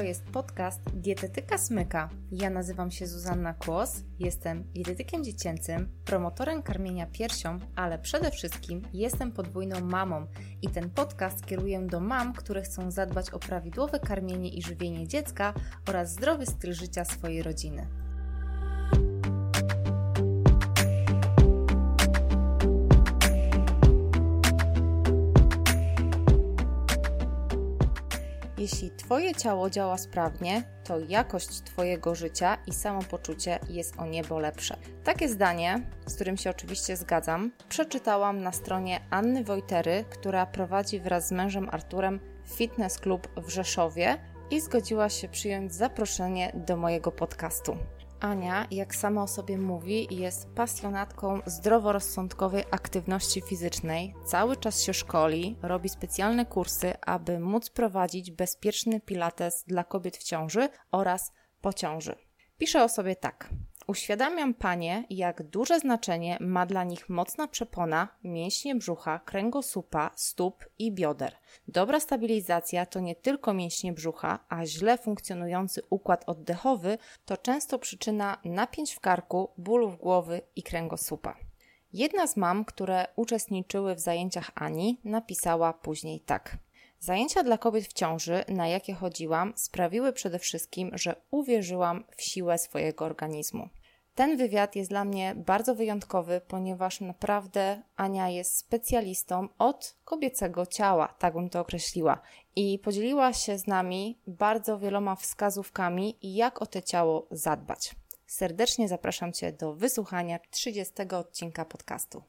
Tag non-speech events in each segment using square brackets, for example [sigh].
To jest podcast Dietetyka Smyka. Ja nazywam się Zuzanna Kłos, jestem dietetykiem dziecięcym, promotorem karmienia piersią, ale przede wszystkim jestem podwójną mamą i ten podcast kieruję do mam, które chcą zadbać o prawidłowe karmienie i żywienie dziecka oraz zdrowy styl życia swojej rodziny. Twoje ciało działa sprawnie, to jakość Twojego życia i samopoczucie jest o niebo lepsze. Takie zdanie, z którym się oczywiście zgadzam, przeczytałam na stronie Anny Wojtery, która prowadzi wraz z mężem Arturem fitness klub w Rzeszowie i zgodziła się przyjąć zaproszenie do mojego podcastu. Ania, jak sama o sobie mówi, jest pasjonatką zdroworozsądkowej aktywności fizycznej. Cały czas się szkoli, robi specjalne kursy, aby móc prowadzić bezpieczny pilates dla kobiet w ciąży oraz po ciąży. Pisze o sobie tak. Uświadamiam panie, jak duże znaczenie ma dla nich mocna przepona, mięśnie brzucha, kręgosłupa, stóp i bioder. Dobra stabilizacja to nie tylko mięśnie brzucha, a źle funkcjonujący układ oddechowy to często przyczyna napięć w karku, bólów głowy i kręgosłupa. Jedna z mam, które uczestniczyły w zajęciach Ani, napisała później tak. Zajęcia dla kobiet w ciąży, na jakie chodziłam, sprawiły przede wszystkim, że uwierzyłam w siłę swojego organizmu. Ten wywiad jest dla mnie bardzo wyjątkowy, ponieważ naprawdę Ania jest specjalistą od kobiecego ciała, tak bym to określiła, i podzieliła się z nami bardzo wieloma wskazówkami, jak o to ciało zadbać. Serdecznie zapraszam Cię do wysłuchania 30 odcinka podcastu.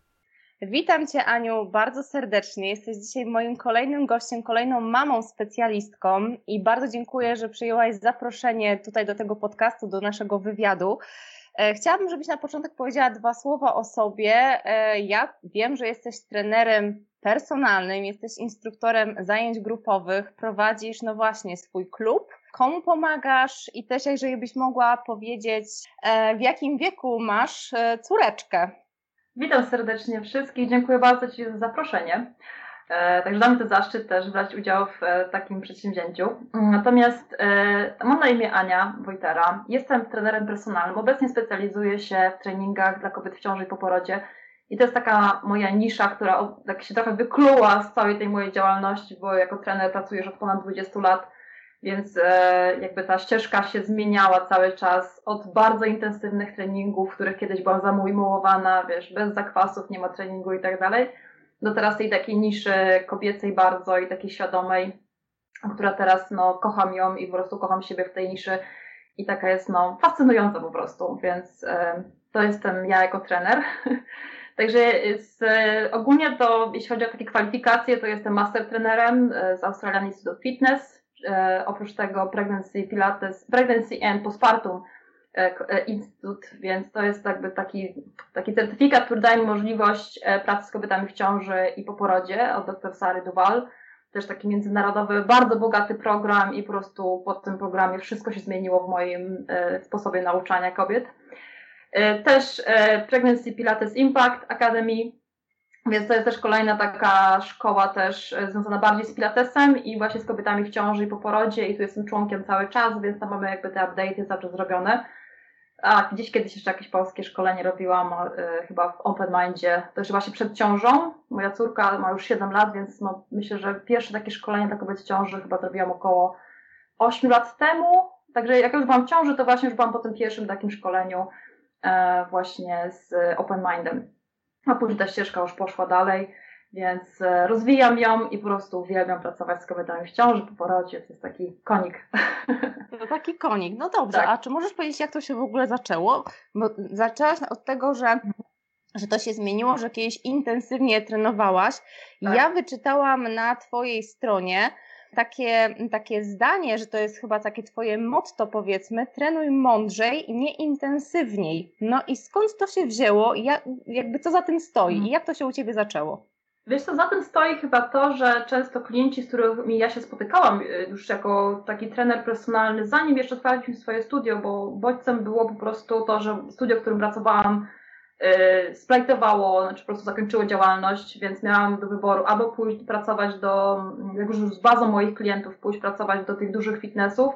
Witam Cię, Aniu, bardzo serdecznie. Jesteś dzisiaj moim kolejnym gościem, kolejną mamą specjalistką i bardzo dziękuję, że przyjęłaś zaproszenie tutaj do tego podcastu, do naszego wywiadu. E, chciałabym, żebyś na początek powiedziała dwa słowa o sobie. E, ja wiem, że jesteś trenerem personalnym, jesteś instruktorem zajęć grupowych, prowadzisz, no właśnie, swój klub. Komu pomagasz i też, jeżeli byś mogła powiedzieć, e, w jakim wieku masz córeczkę? Witam serdecznie wszystkich. Dziękuję bardzo Ci za zaproszenie. E, także dla mnie to zaszczyt też brać udział w e, takim przedsięwzięciu. Natomiast e, mam na imię Ania Wojtera. Jestem trenerem personalnym. Obecnie specjalizuję się w treningach dla kobiet w ciąży i po porodzie. I to jest taka moja nisza, która tak się trochę wykluła z całej tej mojej działalności, bo jako trener pracuję już od ponad 20 lat, więc jakby ta ścieżka się zmieniała cały czas od bardzo intensywnych treningów, w których kiedyś byłam zamułowana, wiesz, bez zakwasów, nie ma treningu i tak dalej do teraz tej takiej niszy kobiecej bardzo i takiej świadomej, która teraz no kocham ją i po prostu kocham siebie w tej niszy i taka jest no fascynująca po prostu, więc e, to jestem ja jako trener. [laughs] Także z, ogólnie to, jeśli chodzi o takie kwalifikacje, to jestem master trenerem e, z Australian Institute of Fitness. E, oprócz tego Pregnancy Pilates, Pregnancy and Postpartum E, e, instytut, więc to jest jakby taki, taki certyfikat, który daje mi możliwość e, pracy z kobietami w ciąży i po porodzie od dr Sary Duval. Też taki międzynarodowy, bardzo bogaty program i po prostu po tym programie wszystko się zmieniło w moim sposobie nauczania kobiet. Też Pregnancy Pilates Impact Academy, więc to jest też kolejna taka szkoła też związana bardziej z pilatesem i właśnie z kobietami w ciąży i po porodzie i tu jestem członkiem cały czas, więc tam mamy jakby te update'y cały czas zrobione. A, gdzieś kiedyś jeszcze jakieś polskie szkolenie robiłam, y, chyba w Open Mindzie, to już właśnie przed ciążą. Moja córka ma już 7 lat, więc no, myślę, że pierwsze takie szkolenie dla kobiet w ciąży chyba zrobiłam około 8 lat temu. Także jak już byłam w ciąży, to właśnie już byłam po tym pierwszym takim szkoleniu e, właśnie z Open Mindem. A później ta ścieżka już poszła dalej. Więc e, rozwijam ją i po prostu uwielbiam pracować z kobietami w ciąży, po porodzie. To jest taki konik. [laughs] To taki konik. No dobrze, tak. a czy możesz powiedzieć, jak to się w ogóle zaczęło? Bo zaczęłaś od tego, że że to się zmieniło, że kiedyś intensywnie trenowałaś. Tak. Ja wyczytałam na Twojej stronie takie, takie zdanie, że to jest chyba takie Twoje motto, powiedzmy, trenuj mądrzej, nie intensywniej. No i skąd to się wzięło? Jak, jakby co za tym stoi? Mhm. I jak to się u Ciebie zaczęło? Wiesz co, za tym stoi chyba to, że często klienci, z którymi ja się spotykałam y, już jako taki trener personalny, zanim jeszcze otwarliśmy swoje studio, bo bodźcem było po prostu to, że studio, w którym pracowałam, yy, splajtowało, znaczy po prostu zakończyło działalność, więc miałam do wyboru albo pójść pracować do, jak już z bazą moich klientów, pójść pracować do tych dużych fitnessów,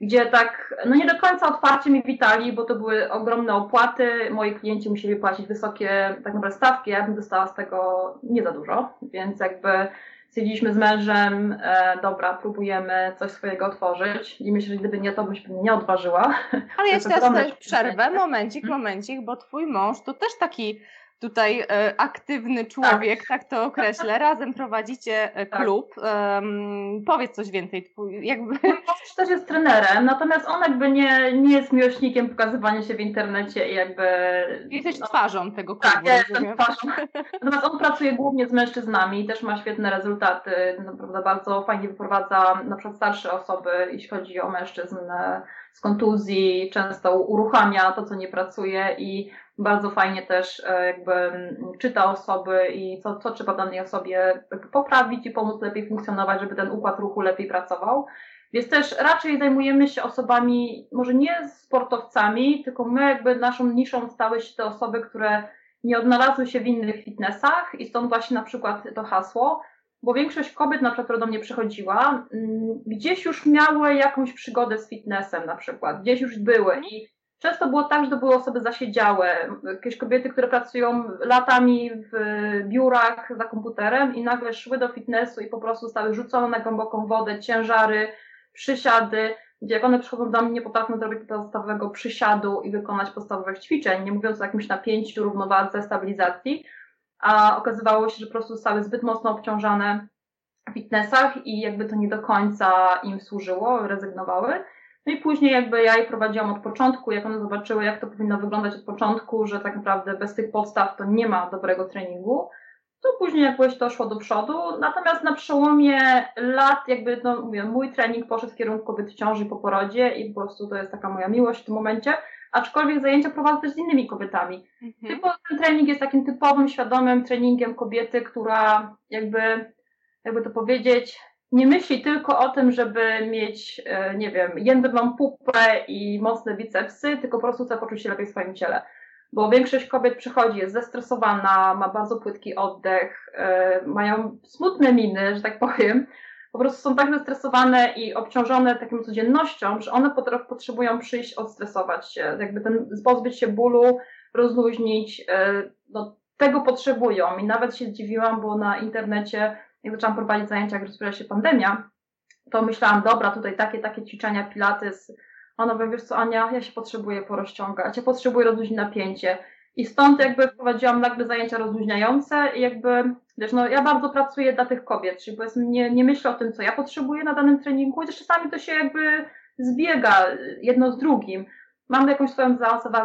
gdzie tak, no nie do końca otwarcie mi witali, bo to były ogromne opłaty, moi klienci musieli płacić wysokie tak naprawdę stawki, ja bym dostała z tego nie za dużo, więc jakby stwierdziliśmy z mężem, e, dobra, próbujemy coś swojego otworzyć. I myślę, że gdyby nie to, byś nie odważyła. Ale ja teraz też przerwę, momencik, momencik, bo twój mąż to też taki tutaj e, aktywny człowiek, tak. tak. to określę. [laughs] Razem prowadzicie e, tak. klub. Tak. Um, powiedz coś więcej. Twój, jakby... Mąż też jest trenerem, natomiast on jakby nie, nie jest miłośnikiem pokazywania się w internecie i jakby... Jesteś no, twarzą tego klubu. Tak, ja jestem twarzą. [laughs] Natomiast on pracuje głównie z mężczyznami i też ma świetne rezultaty. Naprawdę bardzo fajnie wyprowadza na przykład starsze osoby, jeśli chodzi o mężczyzn e, z kontuzji, często uruchamia to, co nie pracuje i bardzo fajnie też e, jakby czyta osoby i co, co trzeba danej osobie poprawić i pomóc lepiej funkcjonować, żeby ten układ ruchu lepiej pracował. Więc też raczej zajmujemy się osobami, może nie sportowcami, tylko my jakby naszą niszą stały się te osoby, które nie odnalazły się w innych fitnessach i stąd właśnie na przykład to hasło, bo większość kobiet na przykład, która do mnie przychodziła, gdzieś już miały jakąś przygodę z fitnessem na przykład, gdzieś już były i Często było tak, że to były osoby zasiedziałe, jakieś kobiety, które pracują latami w biurach za komputerem i nagle szły do fitnessu i po prostu zostały rzucone na głęboką wodę, ciężary, przysiady, gdzie jak one przychodzą do mnie, nie potrafią zrobić podstawowego przysiadu i wykonać podstawowych ćwiczeń, nie mówiąc o jakimś napięciu, równowadze, stabilizacji, a okazywało się, że po prostu zostały zbyt mocno obciążane w fitnessach i jakby to nie do końca im służyło, rezygnowały. No i później jakby ja je prowadziłam od początku, jak one zobaczyły, jak to powinno wyglądać od początku, że tak naprawdę bez tych podstaw to nie ma dobrego treningu, to później jakoś to szło do przodu. Natomiast na przełomie lat, jakby, no mówię, mój trening poszedł w kierunku kobiet w ciąży po porodzie i po prostu to jest taka moja miłość w tym momencie. Aczkolwiek zajęcia prowadzę też z innymi kobietami. Mhm. Ten trening jest takim typowym, świadomym treningiem kobiety, która jakby, jakby to powiedzieć, nie myśli tylko o tym, żeby mieć, e, nie wiem, jędrną pupę i mocne bicepsy, tylko po prostu chce poczuć się lepiej w swoim ciele. Bo większość kobiet przychodzi, jest zestresowana, ma bardzo płytki oddech, e, mają smutne miny, że tak powiem. Po prostu są tak zestresowane i obciążone taką codziennością, że one potrzebują przyjść, odstresować się, jakby ten, pozbyć się bólu, rozluźnić. E, no, tego potrzebują. I nawet się zdziwiłam, bo na internecie jak zaczęłam prowadzić zajęcia, jak rozpoczęła się pandemia, to myślałam, dobra, tutaj takie, takie ćwiczenia, pilates. Ona mówi, wiesz co, Ania, ja się potrzebuję porozciągać, ja potrzebuję rozluźnić napięcie. I stąd jakby wprowadziłam nagle zajęcia rozluźniające i jakby, wiesz, no ja bardzo pracuję dla tych kobiet, czyli powiedzmy nie, nie myślę o tym, co ja potrzebuję na danym treningu, chociaż czasami to się jakby zbiega jedno z drugim. Mam jakąś swoją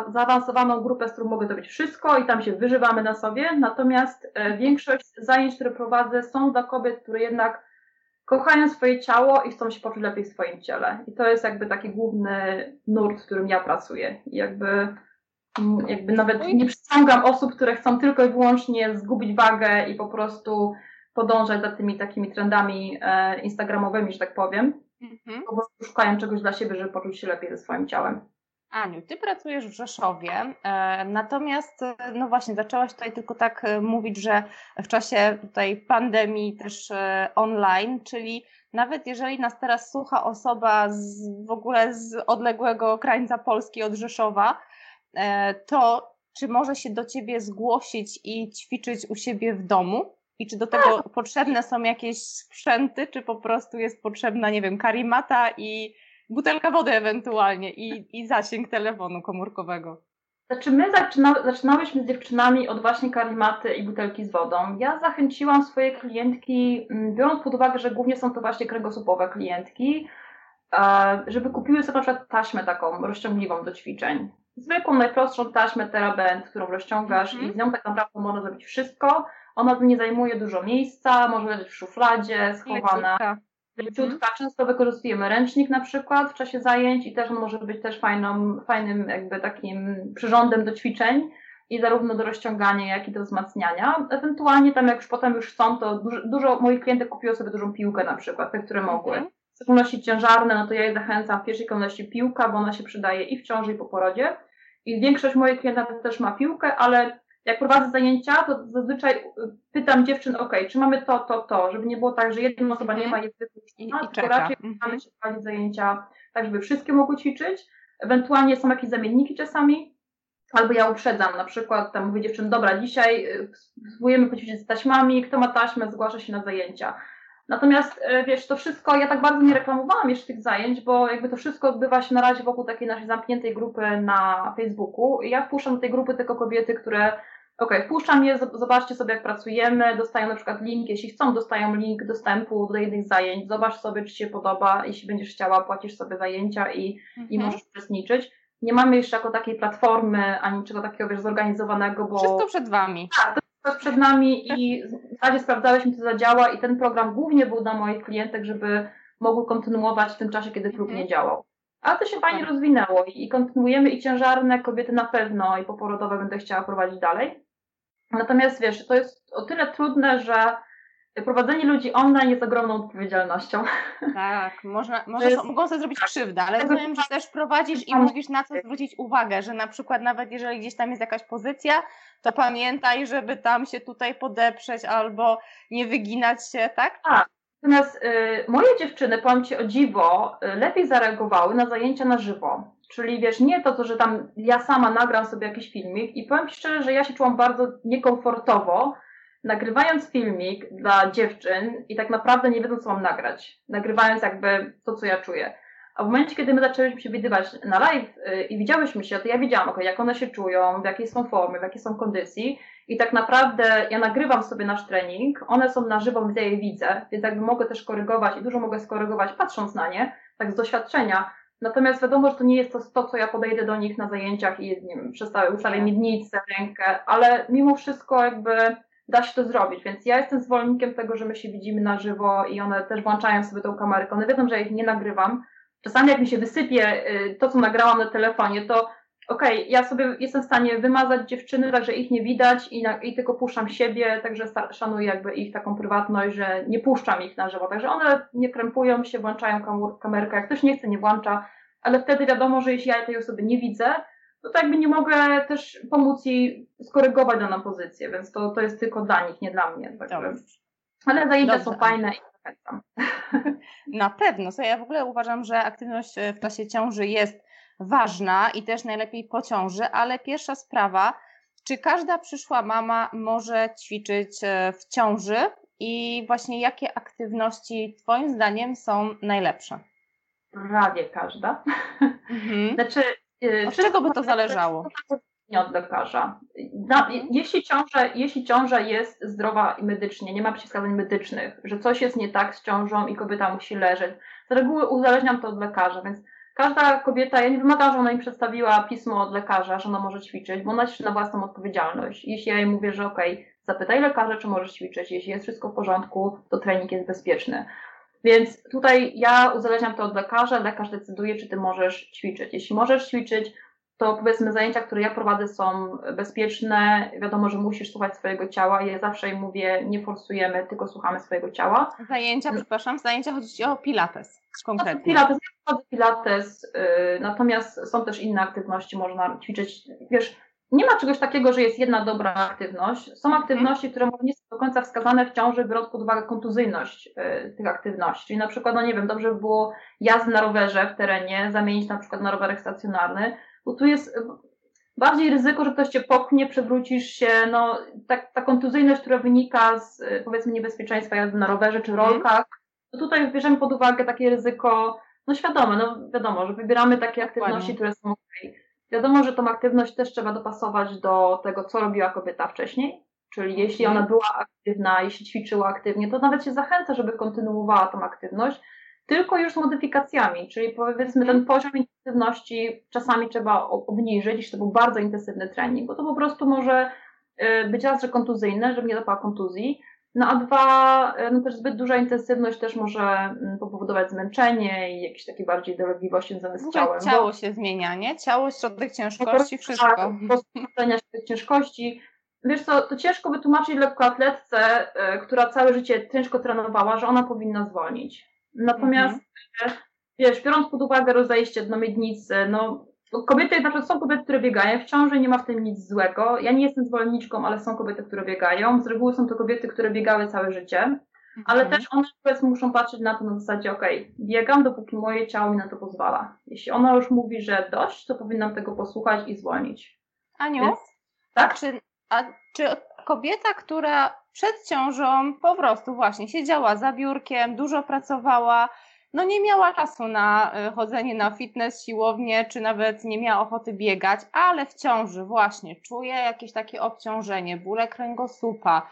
zaawansowaną grupę, z którą mogę zrobić wszystko i tam się wyżywamy na sobie, natomiast e, większość zajęć, które prowadzę są dla kobiet, które jednak kochają swoje ciało i chcą się poczuć lepiej w swoim ciele. I to jest jakby taki główny nurt, w którym ja pracuję. I jakby, jakby nawet nie przyciągam osób, które chcą tylko i wyłącznie zgubić wagę i po prostu podążać za tymi takimi trendami e, instagramowymi, że tak powiem. Mhm. Po prostu szukają czegoś dla siebie, żeby poczuć się lepiej ze swoim ciałem. Aniu, ty pracujesz w Rzeszowie, e, natomiast e, no właśnie zaczęłaś tutaj tylko tak e, mówić, że w czasie tutaj pandemii też online, czyli nawet jeżeli nas teraz słucha osoba z, w ogóle z odległego krańca Polski od Rzeszowa, to czy może się do ciebie zgłosić i ćwiczyć u siebie w domu? I czy do tego tak. potrzebne są jakieś sprzęty, czy po prostu jest potrzebna, nie wiem, karimata i butelka wody ewentualnie i, i zasięg telefonu komórkowego. Znaczy my zaczyna, zaczynałyśmy z dziewczynami od właśnie karimaty i butelki z wodą. Ja zachęciłam swoje klientki, mm, biorąc pod uwagę, że głównie są to właśnie kręgosłupowe klientki, żeby kupiły sobie na przykład taśmę taką rozciągliwą do ćwiczeń. Zwykłą, najprostszą taśmę TeraBand, którą rozciągasz mm -hmm. i z nią tak naprawdę można zrobić wszystko. Ona nie zajmuje dużo miejsca, może leżeć w szufladzie, schowana. Leciutka. Mhm. Często wykorzystujemy ręcznik na przykład w czasie zajęć i też on może być też fajną, fajnym jakby takim przyrządem do ćwiczeń i zarówno do rozciągania, jak i do wzmacniania. Ewentualnie tam jak już potem już chcą, to dużo, dużo moich klientów kupiło sobie dużą piłkę na przykład, te, które mogły. Mhm. W szczególności ciężarne, no to ja je zachęcam w pierwszej kolejności piłka, bo ona się przydaje i w ciąży, i po porodzie. I większość moich klientów też ma piłkę, ale jak prowadzę zajęcia, to zazwyczaj y, pytam dziewczyn, ok, czy mamy to, to, to, żeby nie było tak, że jedna osoba nie ma, jest wykluczona, tylko raczej mhm. mamy się prowadzić zajęcia tak żeby wszystkie mogły ćwiczyć. Ewentualnie są jakieś zamienniki czasami, albo ja uprzedzam, na przykład tam mówię dziewczyn, dobra, dzisiaj y, spróbujemy poćwiczyć z taśmami, kto ma taśmę, zgłasza się na zajęcia. Natomiast y, wiesz, to wszystko, ja tak bardzo nie reklamowałam jeszcze tych zajęć, bo jakby to wszystko odbywa się na razie wokół takiej naszej zamkniętej grupy na Facebooku. I ja wpuszczam do tej grupy tylko kobiety, które OK, wpuszczam je, zobaczcie sobie, jak pracujemy, dostają na przykład link, jeśli chcą, dostają link dostępu do jednych zajęć, zobacz sobie, czy się podoba, jeśli będziesz chciała, płacisz sobie zajęcia i, mhm. i możesz uczestniczyć. Nie mamy jeszcze jako takiej platformy, ani niczego takiego, wiesz, zorganizowanego, bo... Wszystko przed Wami. Tak, to jest przed nami i w razie sprawdzałeś mi, co zadziała i ten program głównie był dla moich klientek, żeby mogły kontynuować w tym czasie, kiedy klub mhm. nie działał. Ale to się fajnie rozwinęło i kontynuujemy i ciężarne kobiety na pewno i poporodowe będę chciała prowadzić dalej. Natomiast wiesz, to jest o tyle trudne, że prowadzenie ludzi online jest ogromną odpowiedzialnością. [laughs] Tak, można, możesz, jest, mogą sobie zrobić krzywdę, ale rozumiem, że też prowadzisz i mówisz na co zwrócić uwagę, że na przykład nawet jeżeli gdzieś tam jest jakaś pozycja, to pamiętaj, żeby tam się tutaj podeprzeć albo nie wyginać się, tak? Tak. Natomiast y, moje dziewczyny, powiem Ci o dziwo, y, lepiej zareagowały na zajęcia na żywo. Czyli wiesz, nie to, że tam ja sama nagram sobie jakiś filmik i powiem Ci szczerze, że ja się czułam bardzo niekomfortowo, nagrywając filmik dla dziewczyn i tak naprawdę nie wiedząc, co mam nagrać. Nagrywając jakby to, co ja czuję. A w momencie, kiedy my zaczęliśmy się widywać na live yy, i widziałyśmy się, to ja wiedziałam, okay, jak one się czują, w jakiej są formie, w jakiej są kondycji. I tak naprawdę ja nagrywam sobie nasz trening, one są na żywo, ja je widzę, więc jakby mogę też korygować i dużo mogę skorygować patrząc na nie, tak z doświadczenia, Natomiast wiadomo, że to nie jest to, to co ja podejdę do nich na zajęciach i nie wiem, ustawię miednicę, rękę, ale mimo wszystko jakby da się to zrobić, więc ja jestem zwolennikiem tego, że my się widzimy na żywo i one też włączają sobie tą kamerkę. One wiedzą, że ja ich nie nagrywam. Czasami jak mi się wysypie y, to, co nagrałam na telefonie, to okej, okay, ja sobie jestem w stanie wymazać dziewczyny, także ich nie widać i, na, i tylko puszczam siebie, także szanuję jakby ich taką prywatność, że nie puszczam ich na żywo. Także one nie krępują się, włączają kamerkę. Jak ktoś nie chce, nie włącza, ale wtedy wiadomo, że jeśli ja tej osoby nie widzę, to tak jakby nie mogę też pomóc jej skorygować daną pozycję, więc to, to jest tylko dla nich, nie dla mnie. Także. Ale zajęcia Dobrze. są fajne i zachęcam. Na pewno. So, ja w ogóle uważam, że aktywność w czasie ciąży jest ważna i też najlepiej po ciąży, ale pierwsza sprawa, czy każda przyszła mama może ćwiczyć e, w ciąży i właśnie jakie aktywności Twoim zdaniem są najlepsze? Prawie każda. Mhm. [laughs] Znaczy, e, Od czego by to zależało? Nie od lekarza. Na, mhm. jeśli, ciąża, jeśli ciąża jest zdrowa i medycznie, nie ma przeciwwskazań medycznych, że coś jest nie tak z ciążą i kobieta musi leżeć, z reguły uzależniam to od lekarza, więc każda kobieta, ja nie wymagam, że ona im przedstawiła pismo od lekarza, że ona może ćwiczyć, bo ona ćwiczy na własną odpowiedzialność. Jeśli ja jej mówię, że okej, okay, zapytaj lekarza, czy możesz ćwiczyć, jeśli jest wszystko w porządku, to trening jest bezpieczny. Więc tutaj ja uzależniam to od lekarza, lekarz decyduje, czy ty możesz ćwiczyć. Jeśli możesz ćwiczyć, to powiedzmy zajęcia, które ja prowadzę są bezpieczne, wiadomo, że musisz słuchać swojego ciała. Ja zawsze mówię, nie forsujemy, tylko słuchamy swojego ciała. Zajęcia, przepraszam, zajęcia chodzi o pilates konkretnie. Pilates, pilates, yy, natomiast są też inne aktywności, można ćwiczyć, wiesz, nie ma czegoś takiego, że jest jedna dobra aktywność. Są mhm. aktywności, które może nie są do końca wskazane w ciąży, biorąc pod uwagę kontuzyjność y, tych aktywności. Czyli na przykład, no nie wiem, dobrze by było jazdę na rowerze w terenie zamienić na przykład na rowerek stacjonarny, bo tu jest bardziej ryzyko, że ktoś cię popchnie, przewrócisz się, no tak, ta kontuzyjność, która wynika z powiedzmy niebezpieczeństwa jazdy na rowerze czy mhm. rolkach, to tutaj bierzemy pod uwagę takie ryzyko, no świadome, no wiadomo, że wybieramy takie aktywności, które są ok. Wiadomo, że tą aktywność też trzeba dopasować do tego, co robiła kobieta wcześniej, czyli jeśli ona była aktywna, jeśli ćwiczyła aktywnie, to nawet się zachęca, żeby kontynuowała tą aktywność, tylko już z modyfikacjami, czyli powiedzmy ten poziom intensywności czasami trzeba obniżyć, jeśli to był bardzo intensywny trening, bo to po prostu może y, być raz, że kontuzyjne, żeby nie dopała kontuzji, no a dwa, y, no też zbyt duża intensywność też może mm, powodować zmęczenie i jakieś takie bardziej dolegliwości związane z ciałem. Ciało bo... się zmienia, nie? Ciało, środek ciężkości, wszystko. Tak, środek ciężkości. Wiesz co, to ciężko wytłumaczyć lekkoatletce, y, która całe życie ciężko trenowała, że ona powinna zwolnić. Natomiast, mhm. wiesz, biorąc pod uwagę rozejście do miednicy, no kobiety, na przykład są kobiety, które biegają w ciąży, nie ma w tym nic złego. Ja nie jestem zwolenniczką, ale są kobiety, które biegają. Z reguły są to kobiety, które biegały całe życie. ale mhm. też one powiedzmy muszą patrzeć na to na zasadzie, ok, biegam, dopóki moje ciało mi na to pozwala. Jeśli ona już mówi, że dość, to powinnam tego posłuchać i zwolnić. Aniu, Więc, tak? A czy, a czy kobieta, która przed ciążą po prostu właśnie siedziała za biurkiem, dużo pracowała, no nie miała czasu na y, chodzenie na fitness, siłownię, czy nawet nie miała ochoty biegać, ale w ciąży właśnie czuje jakieś takie obciążenie, bóle kręgosłupa,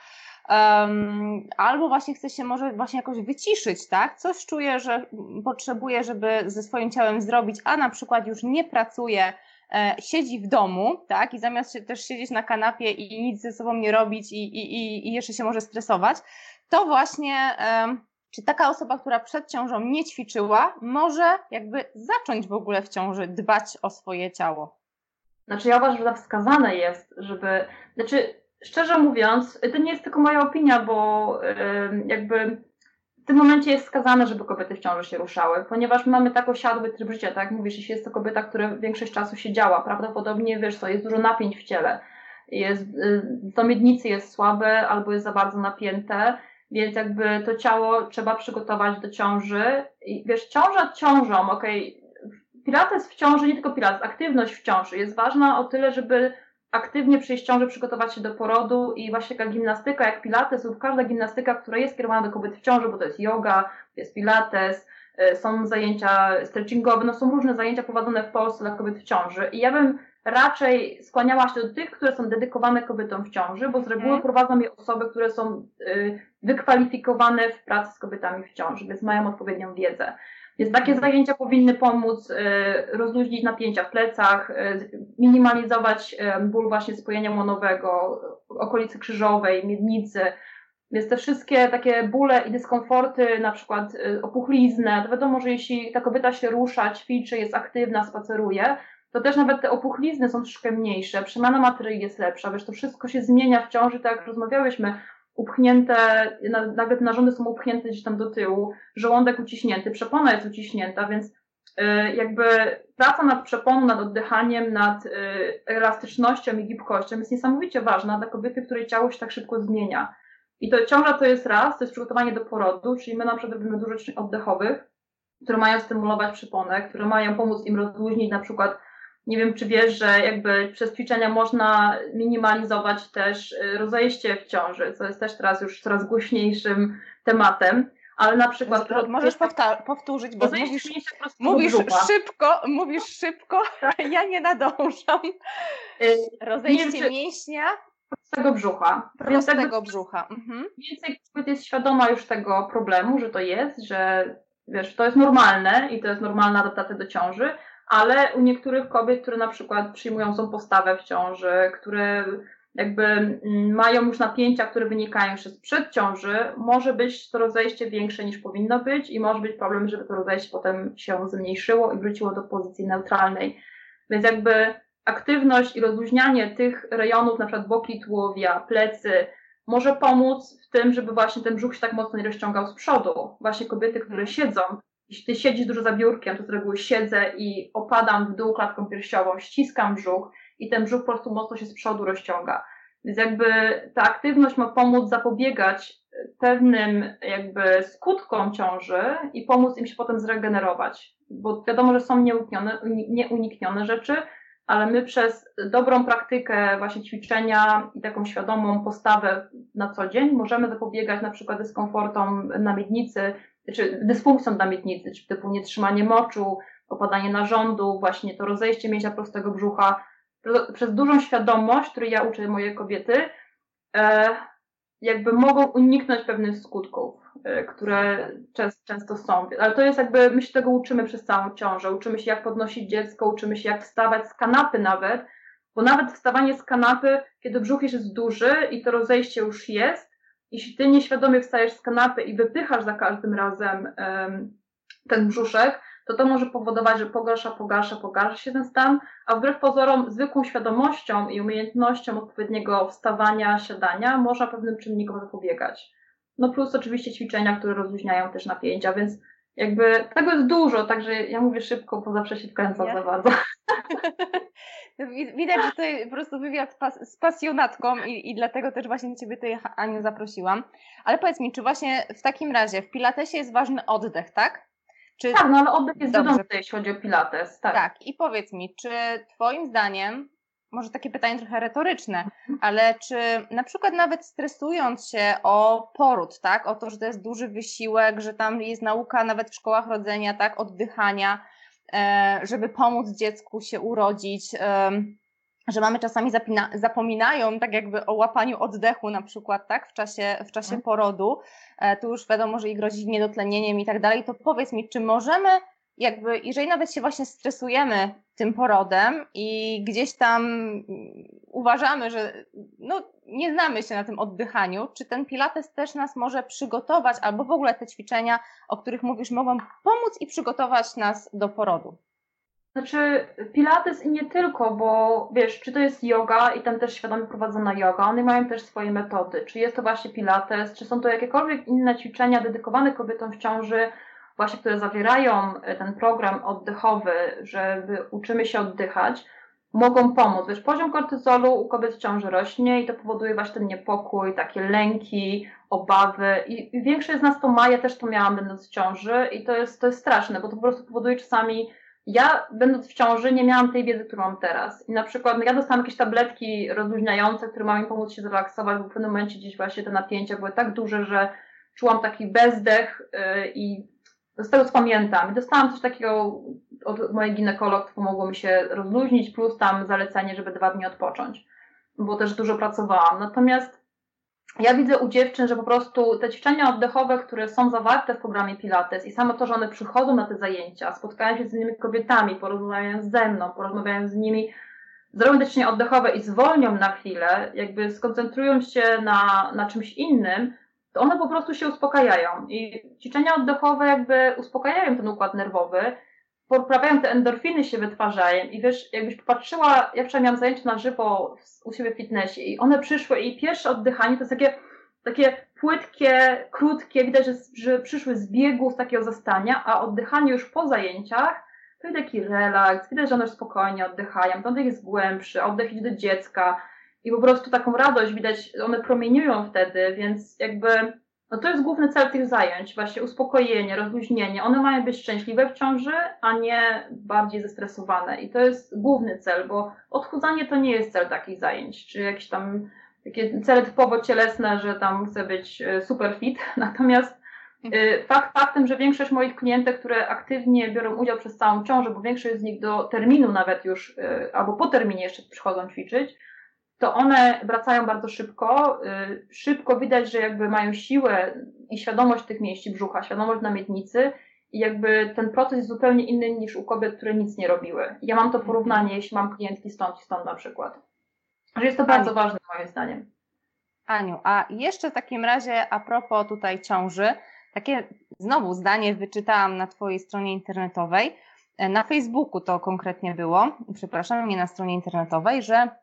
um, albo właśnie chce się może właśnie jakoś wyciszyć, tak? Coś czuje, że potrzebuje, żeby ze swoim ciałem zrobić, a na przykład już nie pracuje, e, siedzi w domu, tak? I zamiast się też siedzieć na kanapie i nic ze sobą nie robić i, i, i jeszcze się może stresować, to właśnie czy taka osoba, która przed ciążą nie ćwiczyła, może jakby zacząć w ogóle w ciąży dbać o swoje ciało? Znaczy ja uważam, że wskazane jest, żeby, znaczy szczerze mówiąc, to nie jest tylko moja opinia, bo yy, jakby w tym momencie jest wskazane, żeby kobiety w ciąży się ruszały, ponieważ mamy tak osiadły tryb życia, tak jak mówisz, jeśli jest to kobieta, która większość czasu siedziała, prawdopodobnie, wiesz co, jest dużo napięć w ciele, jest, yy, to miednicy jest słabe albo jest za bardzo napięte, więc jakby to ciało trzeba przygotować do ciąży. I wiesz, ciąża ciążą, okej, okay. pilates w ciąży, nie tylko pilates, aktywność w ciąży jest ważna o tyle, żeby aktywnie przyjść ciąży, przygotować się do porodu i właśnie taka gimnastyka jak pilates lub każda gimnastyka, która jest kierowana do kobiet w ciąży, bo to jest yoga, jest pilates, y, są zajęcia stretchingowe, no są różne zajęcia prowadzone w Polsce dla kobiet w ciąży i ja bym raczej skłaniała się do tych, które są dedykowane kobietom w ciąży, bo z reguły hmm. prowadzą je osoby, które są y, wykwalifikowane w pracy z kobietami w ciąży, więc mają odpowiednią wiedzę. Więc takie mhm. zajęcia powinny pomóc y, rozluźnić napięcia w plecach, y, minimalizować ból właśnie spojenia łonowego, okolicy krzyżowej, miednicy. Więc te wszystkie takie bóle i dyskomforty, na przykład opuchlizny, to wiadomo, że jeśli ta kobieta się rusza, ćwiczy, jest aktywna, spaceruje, to też nawet te opuchlizny są troszkę mniejsze, przemiana materii jest lepsza, wiesz, to wszystko się zmienia w ciąży, tak jak rozmawiałyśmy, upchnięte, nagle te narządy są upchnięte gdzieś tam do tyłu, żołądek uciśnięty, przepona jest uciśnięta, więc y, jakby praca nad przeponą, nad oddychaniem, nad y, elastycznością i gibkością jest niesamowicie ważna dla kobiety, której ciało się tak szybko zmienia. I to ciąża to jest raz, to jest przygotowanie do porodu, czyli my na przykład robimy dużo oddechowych, które mają stymulować przeponę, które mają pomóc im rozluźnić na przykład nie wiem, czy wiesz, że jakby przez ćwiczenia można minimalizować też y, rozejście w ciąży, co jest też teraz już coraz głośniejszym tematem. Ale na przykład. Możesz powtórzyć, bo mówisz, mówisz szybko, mówisz szybko, tak. [laughs] ja nie nadążam. Y, rozejście wiem, mięśnia. Prostego brzucha. Prostego brzucha. Mhm. Więcej kobiet jest świadoma już tego problemu, że to jest, że wiesz, to jest normalne i to jest normalna adaptacja do ciąży, ale u niektórych kobiet, które na przykład przyjmują tą postawę w ciąży, które jakby mm, mają już napięcia, które wynikają jeszcze z przedciąży, może być to rozejście większe niż powinno być i może być problem, żeby to rozejście potem się zmniejszyło i wróciło do pozycji neutralnej. Więc jakby aktywność i rozluźnianie tych rejonów, na przykład boki tułowia, plecy, może pomóc w tym, żeby właśnie ten brzuch się tak mocno nie rozciągał z przodu. Właśnie kobiety, które siedzą, jeśli ty siedzisz dużo za biurkiem, to z reguły siedzę i opadam w dół klatką piersiową, ściskam brzuch i ten brzuch po prostu mocno się z przodu rozciąga. Więc jakby ta aktywność ma pomóc zapobiegać pewnym jakby skutkom ciąży i pomóc im się potem zregenerować. Bo wiadomo, że są nieuniknione, nieuniknione rzeczy, ale my przez dobrą praktykę właśnie ćwiczenia i taką świadomą postawę na co dzień możemy zapobiegać na przykład dyskomfortom na miednicy, czy dysfunkcją dla miednicy, czy typu nietrzymanie moczu, opadanie narządu, właśnie to rozejście mięśnia prostego brzucha. Przez dużą świadomość, której ja uczę moje kobiety, e, jakby mogą uniknąć pewnych skutków, e, które często są. Ale to jest jakby, my się tego uczymy przez całą ciążę. Uczymy się, jak podnosić dziecko, uczymy się, jak wstawać z kanapy nawet, bo nawet wstawanie z kanapy, kiedy brzuch już jest duży i to rozejście już jest, jeśli ty nieświadomie wstajesz z kanapy i wypychasz za każdym razem ten brzuszek, to to może powodować, że pogarsza, pogarsza, pogarsza się ten stan, a wbrew pozorom zwykłą świadomością i umiejętnością odpowiedniego wstawania, siadania można pewnym czynnikom zapobiegać. No plus oczywiście ćwiczenia, które rozluźniają też napięcia, więc jakby tego jest dużo, także ja mówię szybko, bo zawsze się wkręcam za bardzo. [laughs] [laughs] Widać, że to po prostu wywiad z pasjonatką i, i dlatego też właśnie Ciebie tutaj, Aniu, zaprosiłam. Ale powiedz mi, czy właśnie w takim razie w Pilatesie jest ważny oddech, tak? Czy... Tak, no ale oddech jest wiodący, jeśli chodzi o Pilates. Tak. tak, i powiedz mi, czy Twoim zdaniem może takie pytanie trochę retoryczne, ale czy na przykład nawet stresując się o poród, tak, o to, że to jest duży wysiłek, że tam jest nauka nawet w szkołach rodzenia, tak, oddychania, e, żeby pomóc dziecku się urodzić, że mamy czasami zapina, zapominają tak jakby o łapaniu oddechu na przykład, tak, w czasie, w czasie mhm. porodu, e, tu już wiadomo, że i grozi niedotlenieniem i tak dalej, to powiedz mi, czy możemy jakby, jeżeli nawet się właśnie stresujemy tym porodem i gdzieś tam uważamy, że no, nie znamy się na tym oddychaniu, czy ten Pilates też nas może przygotować, albo w ogóle te ćwiczenia, o których mówisz, mogą pomóc i przygotować nas do porodu? Znaczy, Pilates i nie tylko, bo wiesz, czy to jest yoga i tam też świadomie prowadzona yoga, one mają też swoje metody. Czy jest to właśnie Pilates, czy są to jakiekolwiek inne ćwiczenia dedykowane kobietom w ciąży, właśnie które zawierają e, ten program oddechowy, żeby uczymy się oddychać, mogą pomóc. Wiesz, poziom kortyzolu u kobiet w ciąży rośnie i to powoduje właśnie ten niepokój, takie lęki, obawy i, i większość z nas to ma, ja też to miałam będąc w ciąży i to jest, to jest straszne, bo to po prostu powoduje czasami ja, będąc w ciąży, nie miałam tej wiedzy, którą mam teraz. I na przykład no ja dostałam jakieś tabletki rozluźniające, które mają mi pomóc się zrelaksować, bo w pewnym momencie gdzieś właśnie te napięcia były tak duże, że czułam taki bezdech yy, i z tego co pamiętam. Dostałam coś takiego od mojej ginekolog, pomogło mi się rozluźnić, plus tam zalecenie, żeby dwa dni odpocząć, bo też dużo pracowałam. Natomiast ja widzę u dziewczyn, że po prostu te ćwiczenia oddechowe, które są zawarte w programie Pilates i samo to, że one przychodzą na te zajęcia, spotkają się z innymi kobietami, porozmawiają ze mną, porozmawiają z nimi, zrobią te ćwiczenia oddechowe i zwolnią na chwilę, jakby skoncentrują się na, na czymś innym, to one po prostu się uspokajają. I ćwiczenia oddechowe jakby uspokajają ten układ nerwowy, poprawiają te endorfiny się wytwarzają i wiesz, jakbyś popatrzyła, ja wczoraj miałam zajęcie na żywo u siebie w fitnessie i one przyszły i pierwsze oddychanie to jest takie, takie płytkie, krótkie, widać, że, że przyszły z biegu, z takiego zastania, a oddychanie już po zajęciach to jest taki relaks, widać, że one już spokojnie oddychają, ten oddech jest głębszy, oddech idzie do dziecka, i po prostu taką radość widać, one promieniują wtedy, więc jakby no to jest główny cel tych zajęć, właśnie uspokojenie, rozluźnienie. One mają być szczęśliwe w ciąży, a nie bardziej zestresowane. I to jest główny cel, bo odchudzanie to nie jest cel takich zajęć, czy jakieś tam takie cele typowo cielesne, że tam chcę być e, super fit. [laughs] Natomiast e, fakt faktem, że większość moich klientek, które aktywnie biorą udział przez całą ciążę, bo większość z nich do terminu nawet już, e, albo po terminie jeszcze przychodzą ćwiczyć, to one wracają bardzo szybko. Y, szybko widać, że jakby mają siłę i świadomość tych mięśni brzucha, świadomość na miednicy i jakby ten proces jest zupełnie inny niż u kobiet, które nic nie robiły. Ja mam to mhm. porównanie, jeśli mam klientki stąd i stąd na przykład. Że jest to Aniu. bardzo ważne moim zdaniem. Aniu, a jeszcze w takim razie a propos tutaj ciąży, takie znowu zdanie wyczytałam na Twojej stronie internetowej, e, na Facebooku to konkretnie było, przepraszam, nie na stronie internetowej, że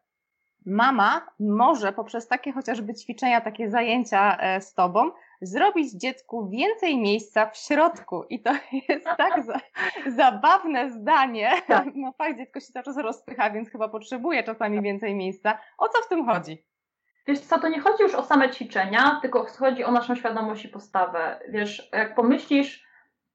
mama może poprzez takie chociażby ćwiczenia, takie zajęcia e, z tobą, zrobić dziecku więcej miejsca w środku. I to [laughs] jest tak za, zabawne zdanie. Tak. [laughs] No fakt, dziecko się cały czas rozpycha, więc chyba potrzebuje czasami więcej miejsca. O co w tym chodzi? Wiesz co, to nie chodzi już o same ćwiczenia, tylko chodzi o naszą świadomość i postawę. Wiesz, jak pomyślisz,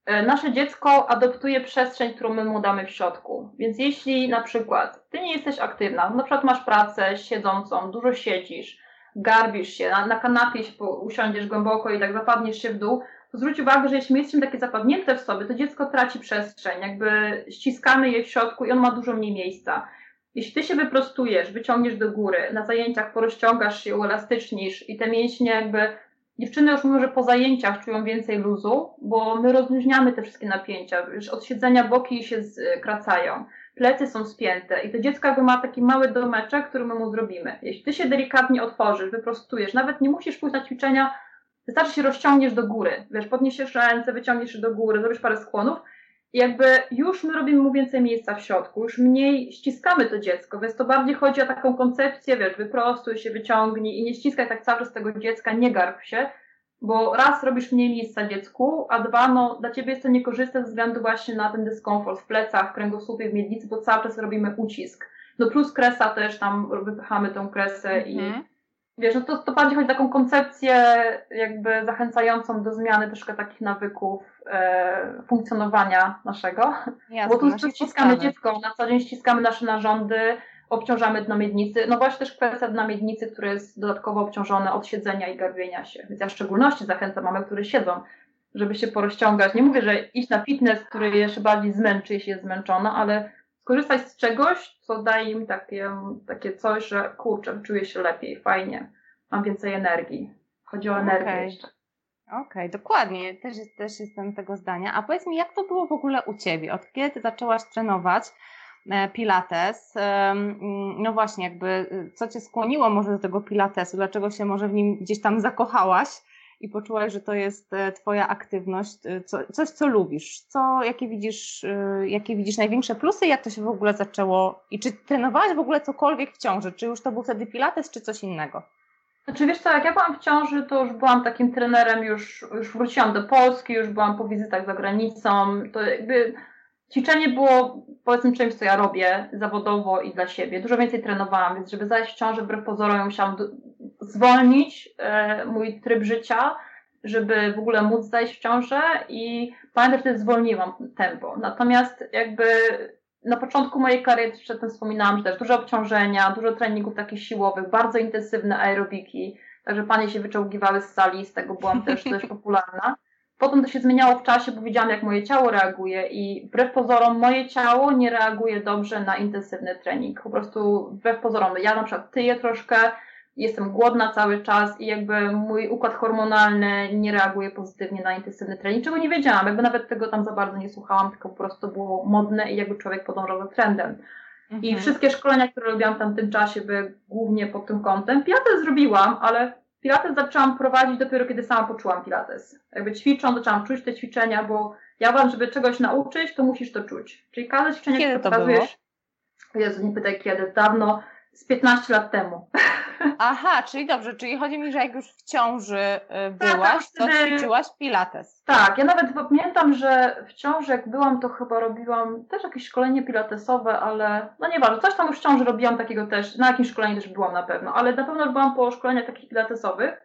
nasze dziecko adoptuje przestrzeń, którą my mu damy w środku. Więc jeśli na przykład ty nie jesteś aktywna, na przykład masz pracę siedzącą, dużo siedzisz, garbisz się, na, na kanapie się usiądziesz głęboko i tak zapadniesz się w dół, to zwróć uwagę, że jeśli my jesteśmy takie zapadnięte w sobie, to dziecko traci przestrzeń, jakby ściskamy je w środku i on ma dużo mniej miejsca. Jeśli ty się wyprostujesz, wyciągniesz do góry, na zajęciach porozciągasz się, uelastycznisz i te mięśnie jakby Dziewczyny już mówią, że po zajęciach czują więcej luzu, bo my rozluźniamy te wszystkie napięcia. Już od siedzenia boki się skracają, plecy są spięte i to dziecko jakby ma taki mały domeczek, który my mu zrobimy. Jeśli ty się delikatnie otworzysz, wyprostujesz, nawet nie musisz pójść na ćwiczenia, wystarczy się rozciągniesz do góry. Wiesz, podniesiesz ręce, wyciągniesz się do góry, zrobisz parę skłonów jakby już my robimy mu więcej miejsca w środku, już mniej ściskamy to dziecko, więc to bardziej chodzi o taką koncepcję, wiesz, wyprostuj się, wyciągnij i nie ściskaj tak cały czas tego dziecka, nie garb się, bo raz robisz mniej miejsca dziecku, a dwa, no dla ciebie jest to niekorzystne ze względu właśnie na ten dyskomfort w plecach, w kręgosłupie, w miednicy, bo cały czas robimy ucisk. No plus kresa też tam wypychamy tą kresę i mhm. Wiesz, no to, to bardziej chodzi o taką koncepcję jakby zachęcającą do zmiany troszkę takich nawyków e, funkcjonowania naszego. Jasne, bo tu ściskamy dziecko, na co dzień ściskamy nasze narządy, obciążamy dno miednicy. No właśnie też kwestia dna miednicy, które jest dodatkowo obciążone od siedzenia i garbienia się. Więc ja w szczególności zachęcam mamy, które siedzą, żeby się porozciągać. Nie mówię, że iść na fitness, który jeszcze bardziej zmęczy, jeśli jest zmęczona, ale skorzystać z czegoś, co daje im takie, takie coś, że kurczę, czuję się lepiej, fajnie, mam więcej energii. Chodzi o energię okay. jeszcze. Okej, okay, dokładnie, też, też jestem tego zdania. A powiedz mi, jak to było w ogóle u Ciebie? Od kiedy zaczęłaś trenować e, Pilates? No właśnie, jakby, y, co Cię skłoniło może do tego Pilatesu? Dlaczego się może w nim gdzieś tam zakochałaś? I poczułaś, że to jest e, Twoja aktywność, e, co, coś, co lubisz, co, jakie, widzisz, e, jakie widzisz największe plusy, jak to się w ogóle zaczęło? I czy trenowałaś w ogóle cokolwiek w ciąży, czy już to był wtedy pilates, czy coś innego? Znaczy wiesz co, jak ja byłam w ciąży, to już byłam takim trenerem, już, już wróciłam do Polski, już byłam po wizytach za granicą, to jakby ćwiczenie było powiedzmy czymś, co ja robię zawodowo i dla siebie. Dużo więcej trenowałam, więc żeby zajść w ciąży, wbrew pozorom, musiałam zwolnić e, mój tryb życia, żeby w ogóle móc zajść w ciążę i pamiętam, że wtedy zwolniłam tempo. Natomiast jakby na początku mojej kariery, przedtem wspominałam, że też dużo obciążenia, dużo treningów takich siłowych, bardzo intensywne aerobiki, także panie się wyczołgiwały z sali, z tego byłam też [laughs] dość popularna. Potem to się zmieniało w czasie, bo widziałam, jak moje ciało reaguje i wbrew pozorom moje ciało nie reaguje dobrze na intensywny trening. Po prostu wbrew pozorom, ja na przykład tyję troszkę, jestem głodna cały czas i jakby mój układ hormonalny nie reaguje pozytywnie na intensywny trening, czego nie wiedziałam, jakby nawet tego tam za bardzo nie słuchałam, tylko po prostu było modne i jakby człowiek podążał za trendem. Mhm. I wszystkie szkolenia, które robiłam w tamtym czasie były głównie pod tym kątem. Pilates zrobiłam, ale Pilates zaczęłam prowadzić dopiero kiedy sama poczułam Pilates. Jakby ćwicząc, zaczęłam czuć te ćwiczenia, bo ja uważam, żeby czegoś nauczyć, to musisz to czuć. Czyli każde ćwiczenie, kiedy które pokazujesz... Było? Jezu, nie pytaj kiedy, dawno, z 15 lat temu. [laughs] Aha, czyli dobrze, czyli chodzi mi, że jak już w ciąży y, tak, byłaś, tak, to ćwiczyłaś pilates. Tak, ja nawet pamiętam, że w ciąży jak byłam, to chyba robiłam też jakieś szkolenie pilatesowe, ale no nieważne, coś tam już w ciąży robiłam takiego też, na jakimś szkoleniu też byłam na pewno, ale na pewno byłam po szkoleniach takich pilatesowych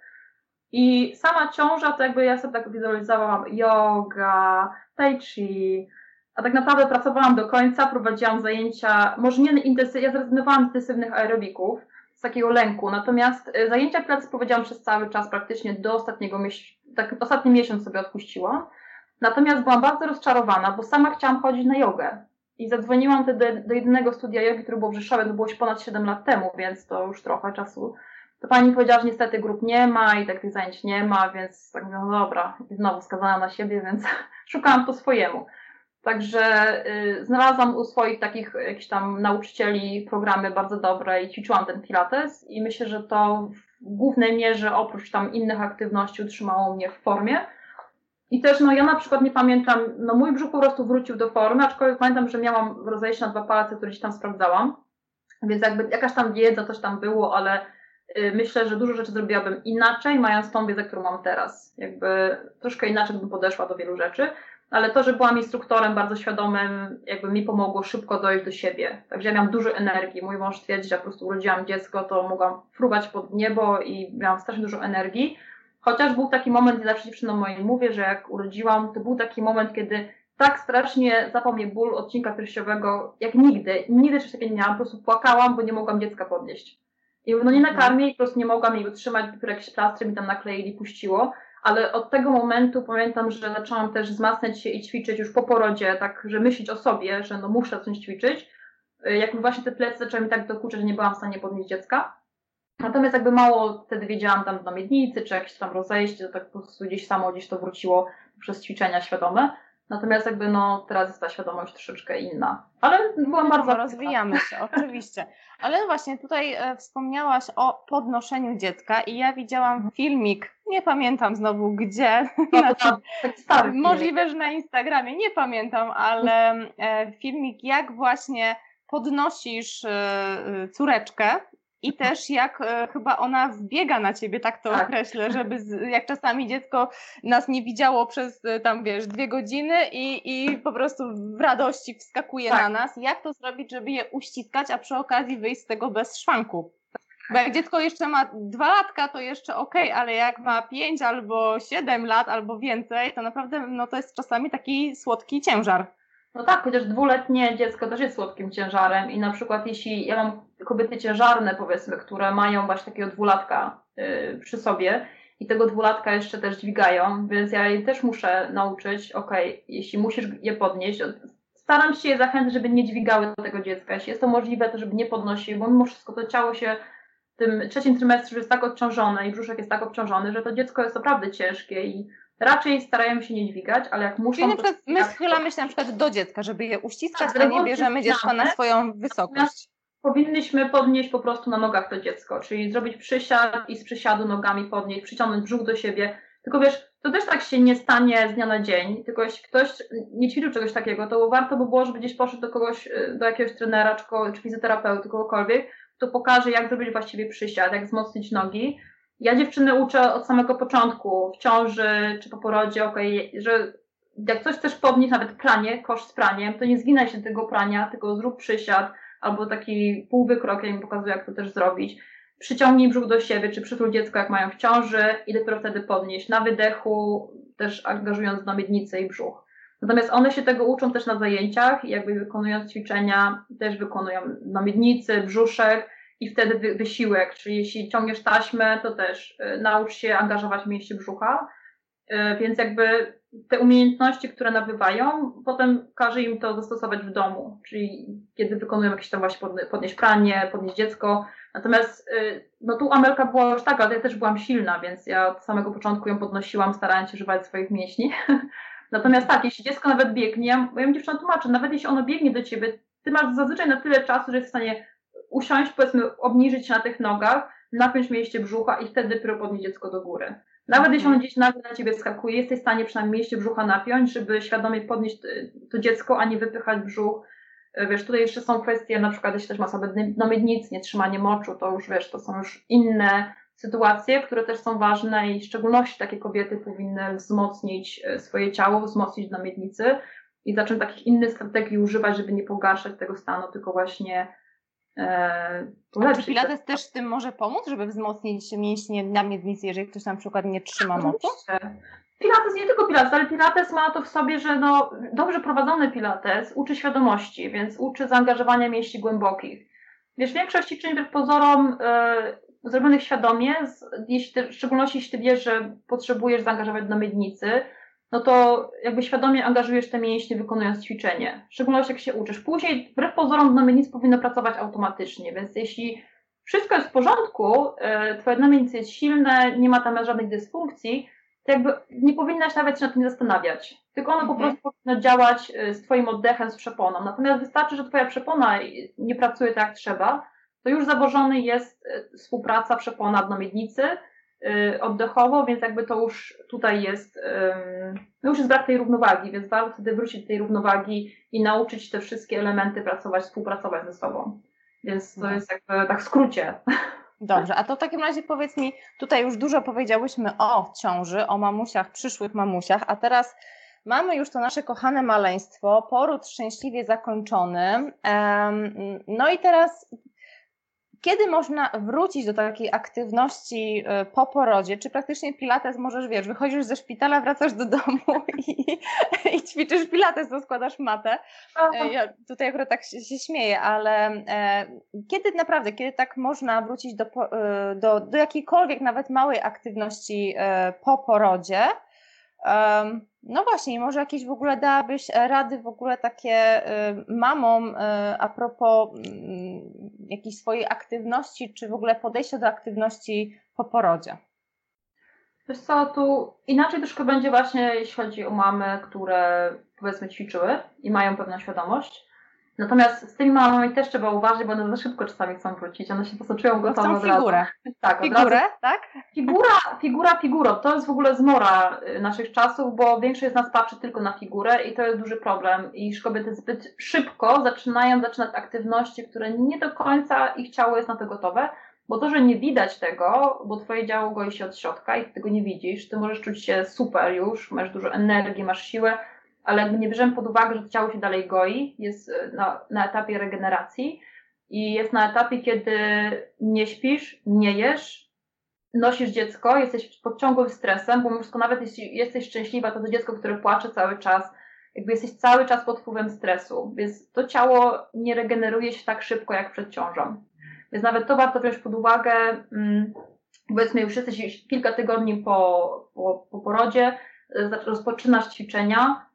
i sama ciąża to jakby ja sobie tak wizualizowałam yoga, tai chi, a tak naprawdę pracowałam do końca, prowadziłam zajęcia, może nie intensywne, ja zrezygnowałam z intensywnych aerobików, z takiego lęku, natomiast y, zajęcia pracy prowadziłam przez cały czas, praktycznie do ostatniego miesiąca, tak ostatni miesiąc sobie odpuściłam, natomiast byłam bardzo rozczarowana, bo sama chciałam chodzić na jogę. I zadzwoniłam wtedy do jedynego studia jogi, które było w Rzeszowie, to było już ponad 7 lat temu, więc to już trochę czasu. To pani powiedziała, że niestety grup nie ma i takich zajęć nie ma, więc tak no dobra, i znowu skazana na siebie, więc [laughs] szukałam po swojemu. Także y, znalazłam u swoich takich jakichś tam nauczycieli programy bardzo dobre i ćwiczyłam ten pilates i myślę, że to w głównej mierze oprócz tam innych aktywności utrzymało mnie w formie. I też no ja na przykład nie pamiętam, no mój brzuch po prostu wrócił do formy, aczkolwiek pamiętam, że miałam rozejście na dwa palce, które gdzieś tam sprawdzałam. Więc jakby jakaś tam wiedza, coś tam było, ale y, myślę, że dużo rzeczy zrobiłabym inaczej, mając tą wiedzę, którą mam teraz. Jakby troszkę inaczej bym podeszła do wielu rzeczy ale to, że byłam instruktorem bardzo świadomym, jakby mi pomogło szybko dojść do siebie. Także ja miałam dużo energii. Mój mąż twierdzi, że po prostu urodziłam dziecko, to mogłam fruwać pod niebo i miałam strasznie dużo energii. Chociaż był taki moment, zawsze dziewczynom moim mówię, że jak urodziłam, to był taki moment, kiedy tak strasznie zapał mnie ból odcinka piersiowego, jak nigdy. Nigdy czegoś takiego nie miałam. Po prostu płakałam, bo nie mogłam dziecka podnieść. I no nie nakarmię i po prostu nie mogłam jej utrzymać, dopiero jakieś plastry mi tam nakleili, puściło ale od tego momentu pamiętam, że zaczęłam też wzmacniać się i ćwiczyć już po porodzie, tak, że myśleć o sobie, że no muszę coś ćwiczyć. Y, jak właśnie te plecy zaczęły mi tak dokuczać, że nie byłam w stanie podnieść dziecka. Natomiast jakby mało wtedy wiedziałam tam na miednicy, czy jakieś tam rozejście, to tak po prostu gdzieś samo gdzieś to wróciło przez ćwiczenia świadome. Natomiast jakby no teraz jest ta świadomość troszeczkę inna. Ale byłam bardzo... Rozwijamy się, [laughs] oczywiście. Ale właśnie tutaj e, wspomniałaś o podnoszeniu dziecka i ja widziałam filmik, nie pamiętam znowu gdzie, no, tak możliwe, że na Instagramie, nie pamiętam, ale e, filmik jak właśnie podnosisz e, córeczkę i też jak e, chyba ona wbiega na ciebie, tak to tak. określę, żeby z, jak czasami dziecko nas nie widziało przez e, tam wiesz dwie godziny i, i po prostu w radości wskakuje tak. na nas. Jak to zrobić, żeby je uściskać, a przy okazji wyjść z tego bez szwanku? Bo jak dziecko jeszcze ma dwa latka, to jeszcze okej, okay, ale jak ma pięć albo siedem lat albo więcej, to naprawdę no, to jest czasami taki słodki ciężar. No tak, chociaż dwuletnie dziecko też jest słodkim ciężarem i na przykład jeśli ja mam kobiety ciężarne powiedzmy, które mają właśnie takiego dwulatka yy, przy sobie i tego dwulatka jeszcze też dźwigają, więc ja jej też muszę nauczyć, ok, jeśli musisz je podnieść, staram się je zachęcić, żeby nie dźwigały tego dziecka, jeśli jest to możliwe, to żeby nie podnosiły, bo mimo wszystko to ciało się w tym trzecim trymestrze jest tak obciążone i brzuszek jest tak obciążony, że to dziecko jest naprawdę ciężkie i raczej starają się nie dźwigać, ale jak muszą... Czyli na przykład my schylamy się na przykład do dziecka, żeby je uściskać, tak, a nie bierzemy dziecka na swoją wysokość. Powinnyśmy podnieść po prostu na nogach to dziecko, czyli zrobić przysiad i z przysiadu nogami podnieść, przyciągnąć brzuch do siebie. Tylko wiesz, to też tak się nie stanie z dnia na dzień, tylko jeśli ktoś nie ćwiczył czegoś takiego, to warto by było, żeby gdzieś poszedł do kogoś, y, do jakiegoś trenera, czy, czy fizjoterapeuty, kogokolwiek, kto pokaże, jak zrobić właściwie przysiad, jak wzmocnić nogi, ja dziewczyny uczę od samego początku, w ciąży czy po porodzie, okay, że jak coś chcesz podnieść, nawet pranie, kosz z praniem, to nie zginaj się tego prania, tylko zrób przysiad albo taki półwykrok, ja im pokazuję, jak to też zrobić. Przyciągnij brzuch do siebie, czy przytul dziecko, jak mają w ciąży i dopiero wtedy podnieść. Na wydechu, też angażując na miednicę i brzuch. Natomiast one się tego uczą też na zajęciach jakby wykonując ćwiczenia, też wykonują na miednicy, brzuszek, i wtedy wysiłek, czyli jeśli ciągniesz taśmę, to też y, naucz się angażować w mięśnie brzucha, y, więc jakby te umiejętności, które nabywają, potem każe im to zastosować w domu, czyli kiedy wykonują jakieś tam właśnie podnieść pranie, podnieść dziecko. Natomiast y, no tu Amelka była już taka, ale ja też byłam silna, więc ja od samego początku ją podnosiłam, starając się używać swoich mięśni. [laughs] Natomiast tak, jeśli dziecko nawet biegnie, bo ja dziewczynom tłumaczę, nawet jeśli ono biegnie do ciebie, ty masz zazwyczaj na tyle czasu, że jest w stanie usiąść, powiedzmy, obniżyć się na tych nogach, napiąć mieście brzucha i wtedy dopiero podnieść dziecko do góry. Nawet jeśli on mhm. gdzieś nagle na ciebie skakuje, jesteś w stanie przynajmniej mieście brzucha napiąć, żeby świadomie podnieść to dziecko, a nie wypychać brzuch. E, wiesz, tutaj jeszcze są kwestie, na przykład jeśli też ma sobie no miednic, nie trzymanie moczu, to już wiesz, to są już inne sytuacje, które też są ważne i w szczególności takie kobiety powinny wzmocnić e, swoje ciało, wzmocnić na miednicy i zacząć takich innych strategii używać, żeby nie pogarszać tego stanu, tylko właśnie E, czy Pilates też w tym może pomóc, żeby wzmocnić mięśnie na miednicy, jeżeli ktoś na przykład nie trzyma mocy? Pilates, nie tylko Pilates, ale Pilates ma to w sobie, że no, dobrze prowadzony Pilates uczy świadomości, więc uczy zaangażowania mięśni głębokich. Wiesz, większość ćwiczeń wbrew pozorom e, zrobionych świadomie, jeśli ty, w szczególności jeśli ty wiesz, że potrzebujesz zaangażować do miednicy, no to jakby świadomie angażujesz te mięśnie wykonując ćwiczenie. W szczególności jak się uczysz. Później wbrew pozorom znamiennic powinno pracować automatycznie, więc jeśli wszystko jest w porządku, e, twoje znamiennice jest silne, nie ma tam żadnych dysfunkcji, to jakby nie powinnaś nawet się nad tym zastanawiać. Tylko ono mhm. po prostu powinno działać e, z twoim oddechem, z przeponą. Natomiast wystarczy, że twoja przepona nie pracuje tak jak trzeba, to już założony jest e, współpraca przepona dno miednicy, Y, oddechowo, więc jakby to już tutaj jest, no już jest brak tej równowagi, więc warto wtedy wrócić do tej równowagi i nauczyć te wszystkie elementy pracować, współpracować ze sobą. Więc to no. jest jakby tak w skrócie. Dobrze, a to w takim razie powiedz mi, tutaj już dużo powiedziałyśmy o ciąży, o mamusiach, przyszłych mamusiach, a teraz mamy już to nasze kochane maleństwo, poród szczęśliwie zakończony. No i teraz kiedy można wrócić do takiej aktywności e, po porodzie? Czy praktycznie pilates możesz, wiesz, wychodzisz ze szpitala, wracasz do domu i, [laughs] i ćwiczysz pilates, to składasz matę. E, ja tutaj akurat tak się, się śmieję, ale e, kiedy naprawdę, kiedy tak można wrócić do, e, do, do jakiejkolwiek nawet małej aktywności po porodzie? No właśnie, może jakieś w ogóle dałabyś rady w ogóle takie y, mamom y, a propos mm, jakiejś swojej aktywności, czy w ogóle podejścia do aktywności po porodzie? Wiesz co, tu inaczej troszkę będzie właśnie, jeśli chodzi o mamy, które powiedzmy ćwiczyły i mają pewną świadomość, Natomiast z tymi mamami też trzeba uważać, bo one za szybko czasami chcą wrócić. One się po prostu czują gotowe od figurę. Tak, figurę, tak? Figura, figura, figuro. To jest w ogóle zmora y, naszych czasów, bo większość z nas patrzy tylko na figurę i to jest duży problem, iż kobiety zbyt szybko zaczynają zaczynać aktywności, które nie do końca ich ciało jest na to gotowe. Bo to, że nie widać tego, bo twoje działo goi się od środka i ty tego nie widzisz, ty możesz czuć się super już, masz dużo energii, masz siłę, ale nie bierzemy pod uwagę, że ciało się dalej goi, jest e, na, na etapie regeneracji i jest na etapie, kiedy nie śpisz, nie jesz, nosisz dziecko, jesteś pod ciągłym stresem, bo wszystko, nawet jeśli jesteś szczęśliwa, to to dziecko, które płacze cały czas, jakby jesteś cały czas pod wpływem stresu, więc to ciało nie regeneruje się tak szybko jak przed ciążą. Więc nawet to warto wziąć pod uwagę. Mm, powiedzmy, już jesteś kilka tygodni po, po, po porodzie, e, rozpoczynasz ćwiczenia,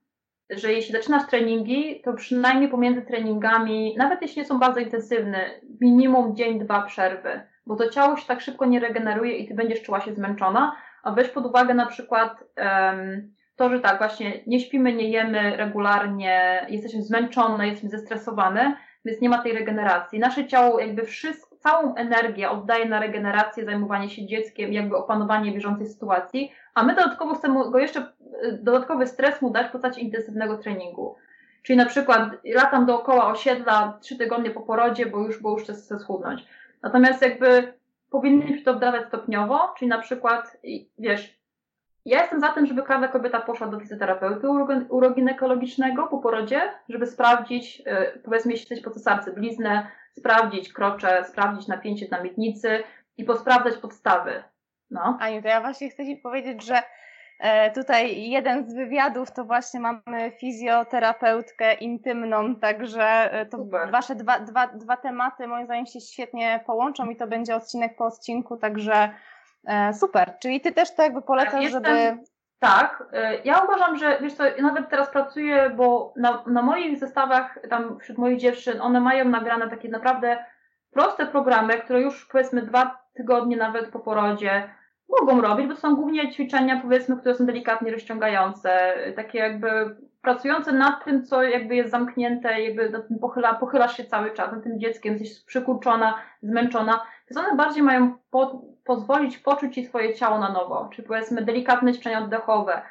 że jeśli zaczynasz treningi, to przynajmniej pomiędzy treningami, nawet jeśli nie są bardzo intensywne, minimum dzień, dwa przerwy, bo to ciało się tak szybko nie regeneruje i ty będziesz czuła się zmęczona, a weź pod uwagę na przykład um, to, że tak, właśnie nie śpimy, nie jemy regularnie, jesteśmy zmęczone, jesteśmy zestresowane, więc nie ma tej regeneracji. Nasze ciało jakby wszystko, całą energię oddaje na regenerację, zajmowanie się dzieckiem, jakby opanowanie bieżącej sytuacji, a my dodatkowo chcemy go jeszcze, y, dodatkowy stres mu dać w postaci intensywnego treningu. Czyli na przykład latam dookoła osiedla trzy tygodnie po porodzie, bo już, bo już chcę schudnąć. Natomiast jakby powinniśmy to wdawać stopniowo, czyli na przykład, wiesz, ja jestem za tym, żeby każda kobieta poszła do fizjoterapeuty uroginekologicznego po porodzie, żeby sprawdzić, y, powiedzmy, jeśli jesteś po cesarce bliznę, sprawdzić krocze, sprawdzić napięcie na miednicy i posprawdzać podstawy. No. Aniu, to ja właśnie chcę Ci powiedzieć, że e, tutaj jeden z wywiadów to właśnie mamy fizjoterapeutkę intymną, także e, to Super. Wasze dwa, dwa, dwa tematy moim zdaniem się świetnie połączą i to będzie odcinek po odcinku, także super, czyli ty też to jakby polecasz, tak, jestem, żeby... Tak, e, ja uważam, że wiesz co, nawet teraz pracuję, bo na, na moich zestawach, tam wśród moich dziewczyn, one mają nagrane takie naprawdę proste programy, które już powiedzmy dwa tygodnie nawet po porodzie mogą robić, bo to są głównie ćwiczenia powiedzmy, które są delikatnie rozciągające, takie jakby pracujące nad tym, co jakby jest zamknięte, jakby na tym pochyla, pochylasz się cały czas, nad tym dzieckiem, jesteś przykurczona, zmęczona, więc one bardziej mają po, pozwolić poczuć Ci swoje ciało na nowo, czy powiedzmy delikatne ćwiczenia oddechowe,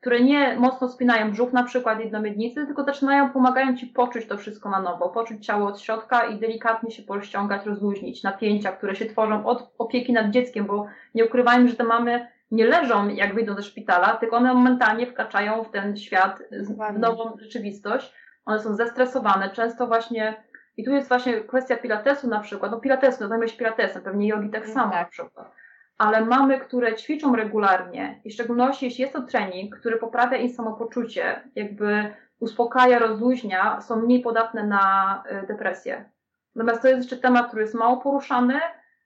które nie mocno spinają brzuch na przykład jednomiednicy, tylko zaczynają, pomagają Ci poczuć to wszystko na nowo, poczuć ciało od środka i delikatnie się pościągać, rozluźnić napięcia, które się tworzą od opieki nad dzieckiem, bo nie ukrywajmy, że te mamy nie leżą jak wyjdą ze szpitala, tylko one momentalnie wkraczają w ten świat, w nową rzeczywistość. One są zestresowane, często właśnie i tu jest właśnie kwestia pilatesu na przykład, no pilatesu, no zajmujesz pilatesem, pewnie jogi tak mm, samo tak. na przykład. Ale mamy, które ćwiczą regularnie i w szczególności jeśli jest to trening, który poprawia im samopoczucie, jakby uspokaja, rozluźnia, są mniej podatne na y, depresję. Natomiast to jest jeszcze temat, który jest mało poruszany,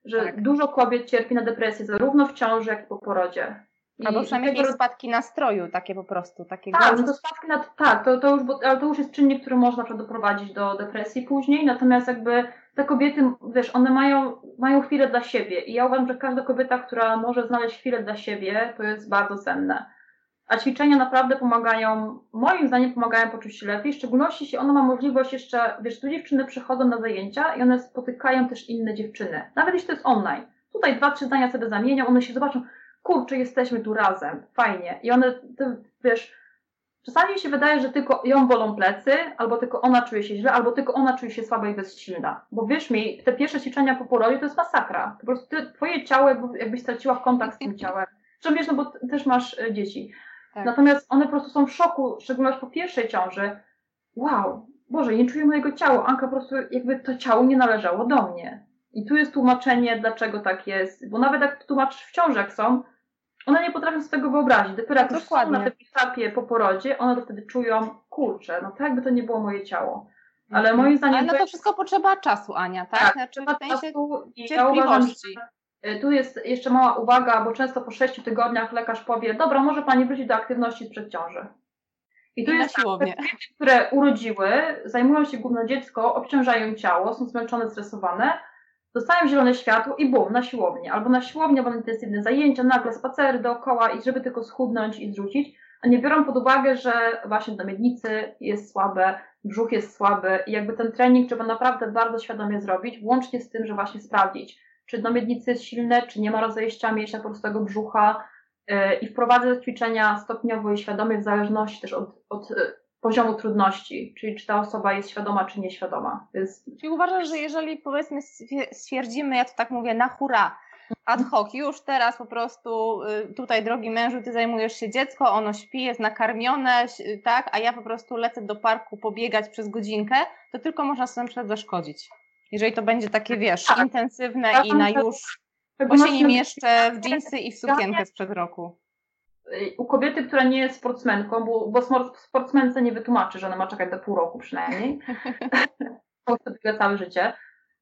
że tak. dużo kobiet cierpi na depresję, zarówno w ciąży, jak i po porodzie. I Albo przynajmniej jakieś spadki nastroju, takie po prostu. Takie tak, no to spadki na, tak, to, to już, bo, ale to już jest czynnik, który może na przykład doprowadzić do depresji później, natomiast jakby te kobiety, wiesz, one mają, mają chwilę dla siebie i ja uważam, że każda kobieta, która może znaleźć chwilę dla siebie, to jest bardzo cenne. A ćwiczenia naprawdę pomagają, moim zdaniem pomagają poczuć się lepiej, w szczególności jeśli ona ma możliwość jeszcze, wiesz, tu dziewczyny przychodzą na zajęcia i one spotykają też inne dziewczyny, nawet jeśli to jest online. Tutaj dwa, trzy zdania sobie zamienią, one się zobaczą, kurczę, jesteśmy tu razem, fajnie. I one, ty, wiesz, czasami mi się wydaje, że tylko ją bolą plecy, albo tylko ona czuje się źle, albo tylko ona czuje się słaba i bezsilna. Bo wiesz mi, te pierwsze ćwiczenia po porodzie to jest masakra. Po prostu ty, twoje ciało jakby, jakbyś straciła kontakt z tym ciałem. Zresztą wiesz, no bo też masz e, dzieci. Tak. Natomiast one po prostu są w szoku, szczególnie po pierwszej ciąży. Wow, Boże, nie czuję mojego ciała. Anka po prostu jakby to ciało nie należało do mnie. I tu jest tłumaczenie, dlaczego tak jest. Bo nawet jak tłumaczysz w ciąży, jak są, one nie potrafią sobie tego wyobrazić. Dopiero jak już są na tym etapie po porodzie, one to wtedy czują, kurczę, no tak jakby to nie było moje ciało. Ale mhm. moim zdaniem. Ale to, to wszystko potrzeba czasu, Ania, tak? Tak, znaczy, trzeba czasu i ja uważam, że tu jest jeszcze mała uwaga, bo często po sześciu tygodniach lekarz powie, dobra, może pani wrócić do aktywności sprzed ciąży. I tu I jest. Tak, które urodziły, zajmują się główne dziecko, obciążają ciało, są zmęczone, stresowane, dostają zielone światło i bum, na siłownię. Albo na siłownię, albo na intensywne zajęcia, nagle spacery dookoła i żeby tylko schudnąć i zrzucić, a nie biorą pod uwagę, że właśnie do miednicy jest słabe, brzuch jest słaby i jakby ten trening trzeba naprawdę bardzo świadomie zrobić, włącznie z tym, że właśnie sprawdzić, czy dno miednicy jest silne, czy nie ma rozejścia mięśnia prostego brzucha yy, i wprowadzać ćwiczenia stopniowo i świadomie w zależności też od, od poziomu trudności, czyli czy ta osoba jest świadoma, czy nieświadoma. Jest... Czyli uważasz, że jeżeli powiedzmy stwierdzimy, ja to tak mówię, na hura, ad hoc, już teraz po prostu y, tutaj drogi mężu, ty zajmujesz się dziecko, ono śpi, jest nakarmione, tak, a ja po prostu lecę do parku pobiegać przez godzinkę, to tylko można sobie na przykład zaszkodzić. Jeżeli to będzie takie, wiesz, tak. intensywne i na już, bo się nie mieszczę w dżinsy i w sukienkę sprzed roku. U kobiety, która nie jest sportsmenką, bo, bo sportsmence nie wytłumaczy, że ona ma czekać do pół roku przynajmniej, [laughs] to całe życie,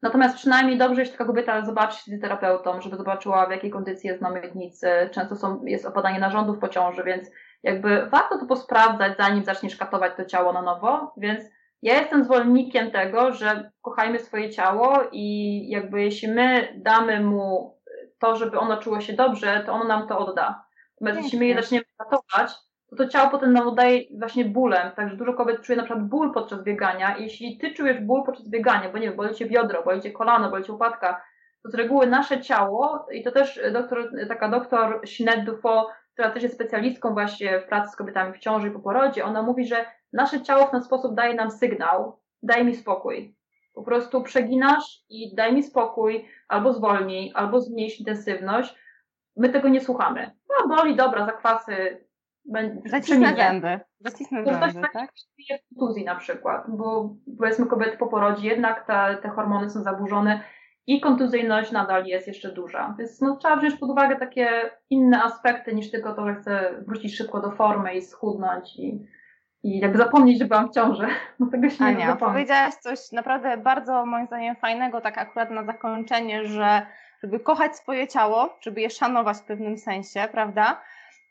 Natomiast przynajmniej dobrze, jeśli taka kobieta zobaczy się z terapeutą, żeby zobaczyła w jakiej kondycji jest na miednicy. Często są, jest opadanie narządów po ciąży, więc jakby warto to posprawdzać, zanim zaczniesz katować to ciało na nowo. Więc ja jestem zwolennikiem tego, że kochajmy swoje ciało i jakby jeśli my damy mu to, żeby ono czuło się dobrze, to ono nam to odda. Natomiast jeśli my je zaczniemy katować, to to ciało potem nam oddaje właśnie bólem. Także dużo kobiet czuje na przykład ból podczas biegania. I jeśli ty czujesz ból podczas biegania, bo nie wiem, boli cię biodro, boli cię kolano, boli cię łopatka, to z reguły nasze ciało, i to też doktor, taka doktor Sinead Dufo, która też jest specjalistką właśnie w pracy z kobietami w ciąży i po porodzie, ona mówi, że nasze ciało w ten sposób daje nam sygnał, daj mi spokój. Po prostu przeginasz i daj mi spokój, albo zwolnij, albo zmniejsz intensywność. My tego nie słuchamy. No boli, dobra, zakwasy, Zacisnę zęby. Zacisnę zęby, tak? kontuzji na przykład, bo powiedzmy kobiety po porodzie jednak te, te hormony są zaburzone i kontuzyjność nadal jest jeszcze duża. Więc no, trzeba wziąć pod uwagę takie inne aspekty niż tylko to, że chcę wrócić szybko do formy i schudnąć i, i jakby zapomnieć, że byłam w ciąży. [laughs] No tego się Ania, nie powiedziałaś coś naprawdę bardzo moim zdaniem fajnego, tak akurat na zakończenie, że żeby kochać swoje ciało, żeby je szanować w pewnym sensie, prawda?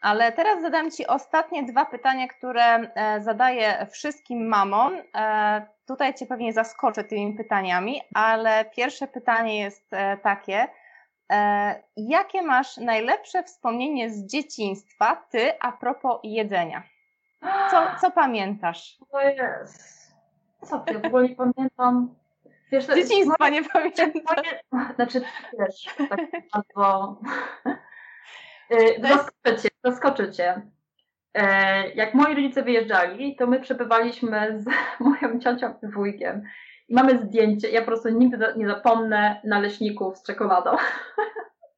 Ale teraz zadam Ci ostatnie dwa pytania, które e, zadaję wszystkim mamom. E, tutaj Cię pewnie zaskoczę tymi pytaniami, ale pierwsze pytanie jest e, takie. Jakie masz najlepsze wspomnienie z dzieciństwa, Ty, a propos jedzenia? Co, co pamiętasz? To jest. Co ty, w ogóle nie pamiętam. Wiesz, Dzieciństwa moje, nie pamiętam. Znaczy, wiesz, tak bardzo zaskoczę cię, zaskoczę cię. E, jak moi rodzice wyjeżdżali, to my przebywaliśmy z [laughs] moją ciocią i wujkiem. I mamy zdjęcie, ja po prostu nigdy nie zapomnę naleśników z czekoladą.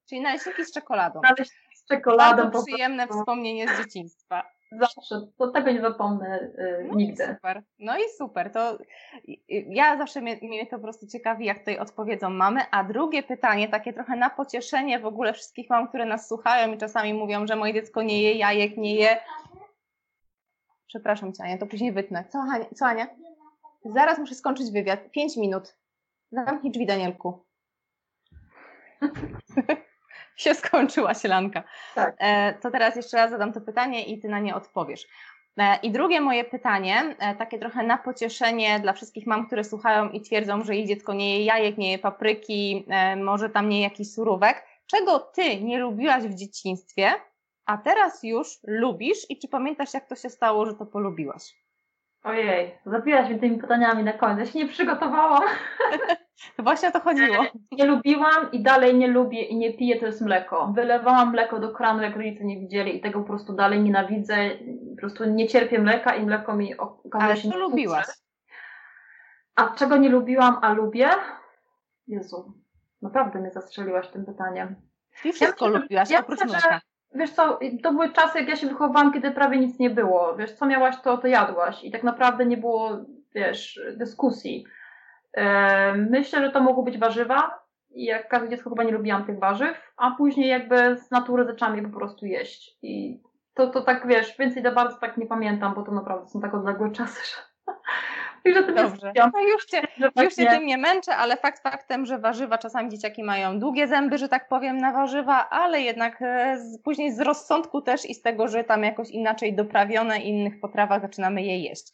Czyli naleśniki z czekoladą. Naleśniki z czekoladą. Bardzo przyjemne wspomnienie z dzieciństwa. Zawsze, to tego nie zapomnę y, no nigdy. Super. No i super. To ja zawsze mnie, mnie to po prostu ciekawi, jak tutaj odpowiedzą mamy. A drugie pytanie, takie trochę na pocieszenie w ogóle wszystkich mam, które nas słuchają i czasami mówią, że moje dziecko nie je jajek, nie je. Przepraszam Cię, Ania, to później wytnę. Co, Ania? Co, Ania? Zaraz muszę skończyć wywiad. Pięć minut. Zamknij drzwi, Danielku. [laughs] się skończyła sielanka. Tak. E, to teraz jeszcze raz zadam to pytanie i ty na nie odpowiesz. E, I drugie moje pytanie, e, takie trochę na pocieszenie dla wszystkich mam, które słuchają i twierdzą, że jej dziecko nie je jajek, nie je papryki, może tam nie je jakiś surówek. Czego ty nie lubiłaś w dzieciństwie, a teraz już lubisz i czy pamiętasz, jak to się stało, że to polubiłaś? Ojej, zabiłaś mnie tymi pytaniami na koniec. Ja się nie przygotowałam. [laughs] Właśnie o to chodziło. Nie lubiłam i dalej nie lubię i nie piję, to jest mleko. Wylewałam mleko do kranu, jak rodzice nie widzieli i tego po prostu dalej nienawidzę. Po prostu nie cierpię mleka i mleko mi okazuje Ale się Ale lubiłaś? A czego nie lubiłam, a lubię? Jezu, naprawdę mnie zastrzeliłaś tym pytaniem. Ty wszystko ja lubiłaś, ja oprócz mleka wiesz co, to były czasy, jak ja się wychowałam, kiedy prawie nic nie było. Wiesz, co miałaś, to, to jadłaś. I tak naprawdę nie było, wiesz, dyskusji. Myślę, że to mogły być warzywa. I jak każde dziecko chyba nie lubiłam tych warzyw, a później jakby z natury zaczęłam je po prostu jeść. I to, to tak, wiesz, więcej za bardzo tak nie pamiętam, bo to naprawdę są tak odległe czasy, że [laughs] że Dobrze. No już cię, [laughs] już cię tym nie męczę, ale fakt faktem, że warzywa czasami dzieciaki mają długie zęby, że tak powiem, na warzywa, ale jednak e, z, później z rozsądku też i z tego, że tam jakoś inaczej doprawione innych potrawach zaczynamy je jeść.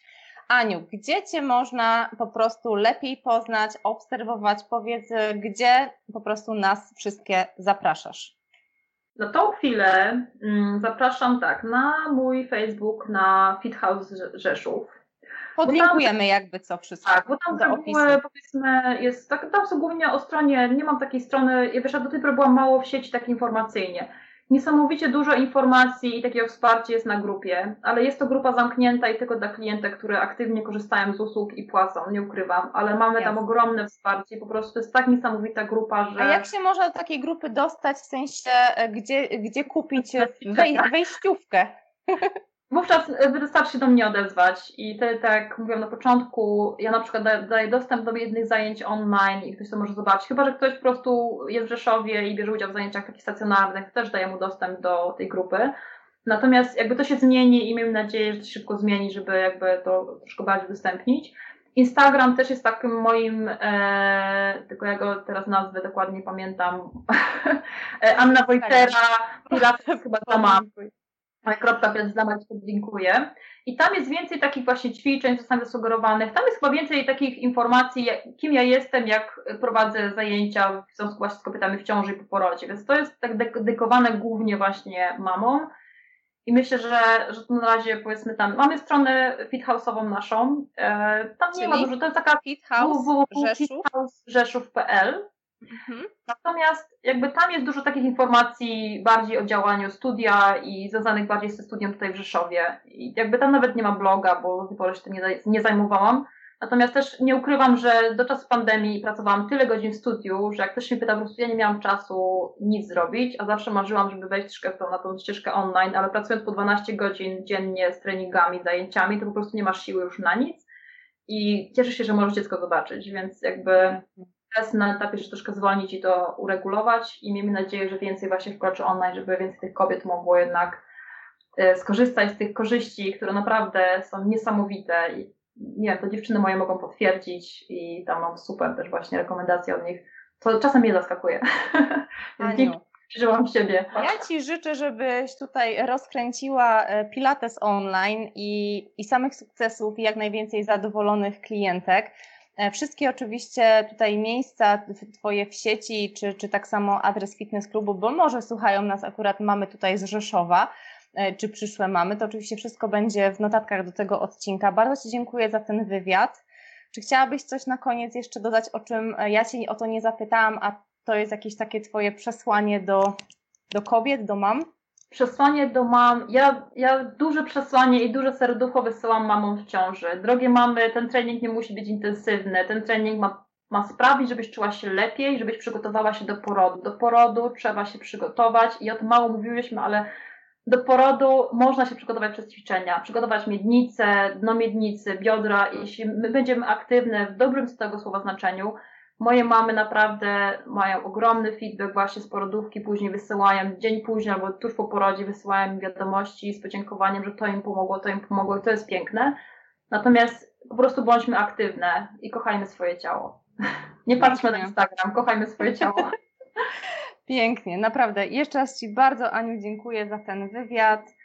Aniu, gdzie Cię można po prostu lepiej poznać, obserwować? Powiedz, gdzie po prostu nas wszystkie zapraszasz? Na tą chwilę mm, zapraszam tak na mój Facebook, na Fit House Rzeszów. Podlinkujemy tam, jakby co wszystko. Tak, bo tam do powiedzmy jest, tak, tam są głównie o stronie, nie mam takiej strony, ja wiesz, do tej pory byłam mało w sieci tak informacyjnie. Niesamowicie dużo informacji i takiego wsparcia jest na grupie, ale jest to grupa zamknięta i tylko dla klientek, które aktywnie korzystają z usług i płacą, nie ukrywam, ale mamy Jasne. tam ogromne wsparcie, po prostu to jest tak niesamowita grupa, że... A jak się można do takiej grupy dostać, w sensie e, gdzie, gdzie kupić [laughs] wej, wejściówkę? [laughs] Wówczas e, wystarczy się do mnie odezwać i te, tak jak mówiłam na początku, ja na przykład daję dostęp do jednych zajęć online i ktoś to może zobaczyć. Chyba, że ktoś po prostu jest w Rzeszowie i bierze udział w zajęciach takich stacjonarnych, też daję mu dostęp do tej grupy. Natomiast jakby to się zmieni i miejmy nadzieję, że to się szybko zmieni, żeby jakby to troszkę bardziej udostępnić. Instagram też jest takim moim, e, tylko ja go teraz nazwę dokładnie pamiętam, [laughs] e, Anna Wojtera, Pilates [laughs] chyba sama kropka więc dawać podlinkuję. I tam jest więcej takich właśnie ćwiczeń, czasami zasugerowanych. Tam jest chyba więcej takich informacji, kim ja jestem, jak prowadzę zajęcia w związku właśnie z kobietami w ciąży i po porodzie. Więc to jest tak dedykowane głównie właśnie mamom. I myślę, że, że na razie powiedzmy tam, mamy stronę fithouse'ową naszą, e, tam Czyli nie ma dużo, to jest taka www.fithouserzeszów.pl Mhm. Natomiast jakby tam jest dużo takich informacji bardziej o działaniu studia i związanych bardziej ze studiem tutaj w Rzeszowie. I jakby tam nawet nie ma bloga, bo do tej pory się tym nie, nie zajmowałam. Natomiast też nie ukrywam, że do czasu pandemii pracowałam tyle godzin w studiu, że jak ktoś mnie pyta, po prostu ja nie miałam czasu nic zrobić, a zawsze marzyłam, żeby wejść na tą ścieżkę online, ale pracując po 12 godzin dziennie z treningami, zajęciami, to po prostu nie masz siły już na nic. I cieszę się, że możesz dziecko zobaczyć, więc jakby teraz na etapie, że troszkę zwolnić i to uregulować i miejmy nadzieję, że więcej właśnie wkroczy online, żeby więcej tych kobiet mogło jednak e, skorzystać z tych korzyści, które naprawdę są niesamowite i nie wiem, to dziewczyny moje mogą potwierdzić i tam mam super też właśnie rekomendacje od nich, co czasem mnie zaskakuje. [laughs] Aniu, przeżyłam siebie. Ja Ci życzę, żebyś tutaj rozkręciła e, Pilates online i, i samych sukcesów i jak najwięcej zadowolonych klientek. E, wszystkie oczywiście tutaj miejsca Twoje w sieci, czy, czy tak samo adres fitness klubu, bo może słuchają nas akurat mamy tutaj z Rzeszowa, e, czy przyszłe mamy, to oczywiście wszystko będzie w notatkach do tego odcinka. Bardzo Ci dziękuję za ten wywiad. Czy chciałabyś coś na koniec jeszcze dodać, o czym e, ja Cię o to nie zapytałam, a to jest jakieś takie Twoje przesłanie do, do kobiet, do mam? Przesłanie do mam. Ja, ja duże przesłanie i duże serducho wysyłam mamom w ciąży. Drogie mamy, ten trening nie musi być intensywny. Ten trening ma, ma sprawić, żebyś czuła się lepiej, żebyś przygotowała się do porodu. Do porodu trzeba się przygotować i o tym mało mówiłyśmy, ale do porodu można się przygotować przez ćwiczenia. Przygotować miednicę, dno miednicy, biodra. Jeśli my będziemy aktywne w dobrym z tego słowa znaczeniu, Moje mamy naprawdę mają ogromny feedback właśnie z porodówki, później wysyłają dzień później albo tuż po porodzie wysyłają wiadomości z podziękowaniem, że to im pomogło, to im pomogło i to jest piękne. Natomiast po prostu bądźmy aktywne i kochajmy swoje ciało. [laughs] Nie patrzmy na Instagram, kochajmy swoje ciało. [laughs] [laughs] Pięknie, naprawdę. Jeszcze raz Ci bardzo, Aniu, dziękuję za ten wywiad.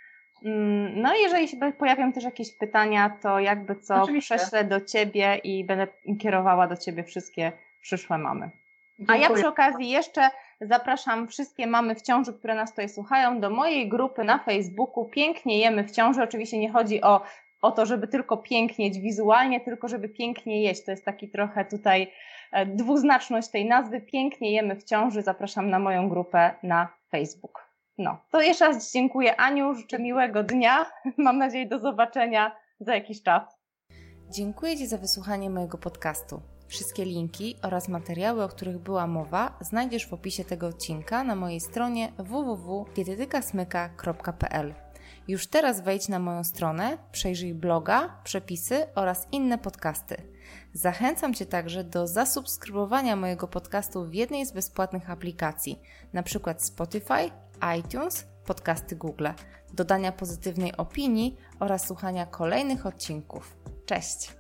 Mm, no i jeżeli się pojawią też jakieś pytania, to jakby co, Oczywiście. prześlę do Ciebie i będę kierowała do Ciebie wszystkie przyszłe mamy. Dziękuję. A ja przy okazji jeszcze zapraszam wszystkie mamy w ciąży, które nas tutaj słuchają, do mojej grupy na Facebooku Pięknie Jemy w ciąży. Oczywiście nie chodzi o, o to, żeby tylko pięknieć wizualnie, tylko żeby pięknie jeść. To jest taki trochę tutaj e, dwuznaczność tej nazwy. Pięknie Jemy w ciąży. Zapraszam na moją grupę na Facebook. No, to jeszcze raz dziękuję Aniu, życzę miłego dnia. [laughs] Mam nadzieję do zobaczenia za jakiś czas. Dziękuję Ci za wysłuchanie mojego podcastu. Wszystkie linki oraz materiały, o których była mowa, znajdziesz w opisie tego odcinka na mojej stronie www.dietetykasmyka.pl. Już teraz wejdź na moją stronę, przejrzyj bloga, przepisy oraz inne podcasty. Zachęcam Cię także do zasubskrybowania mojego podcastu w jednej z bezpłatnych aplikacji, np. Spotify, iTunes, podcasty Google, dodania pozytywnej opinii oraz słuchania kolejnych odcinków. Cześć!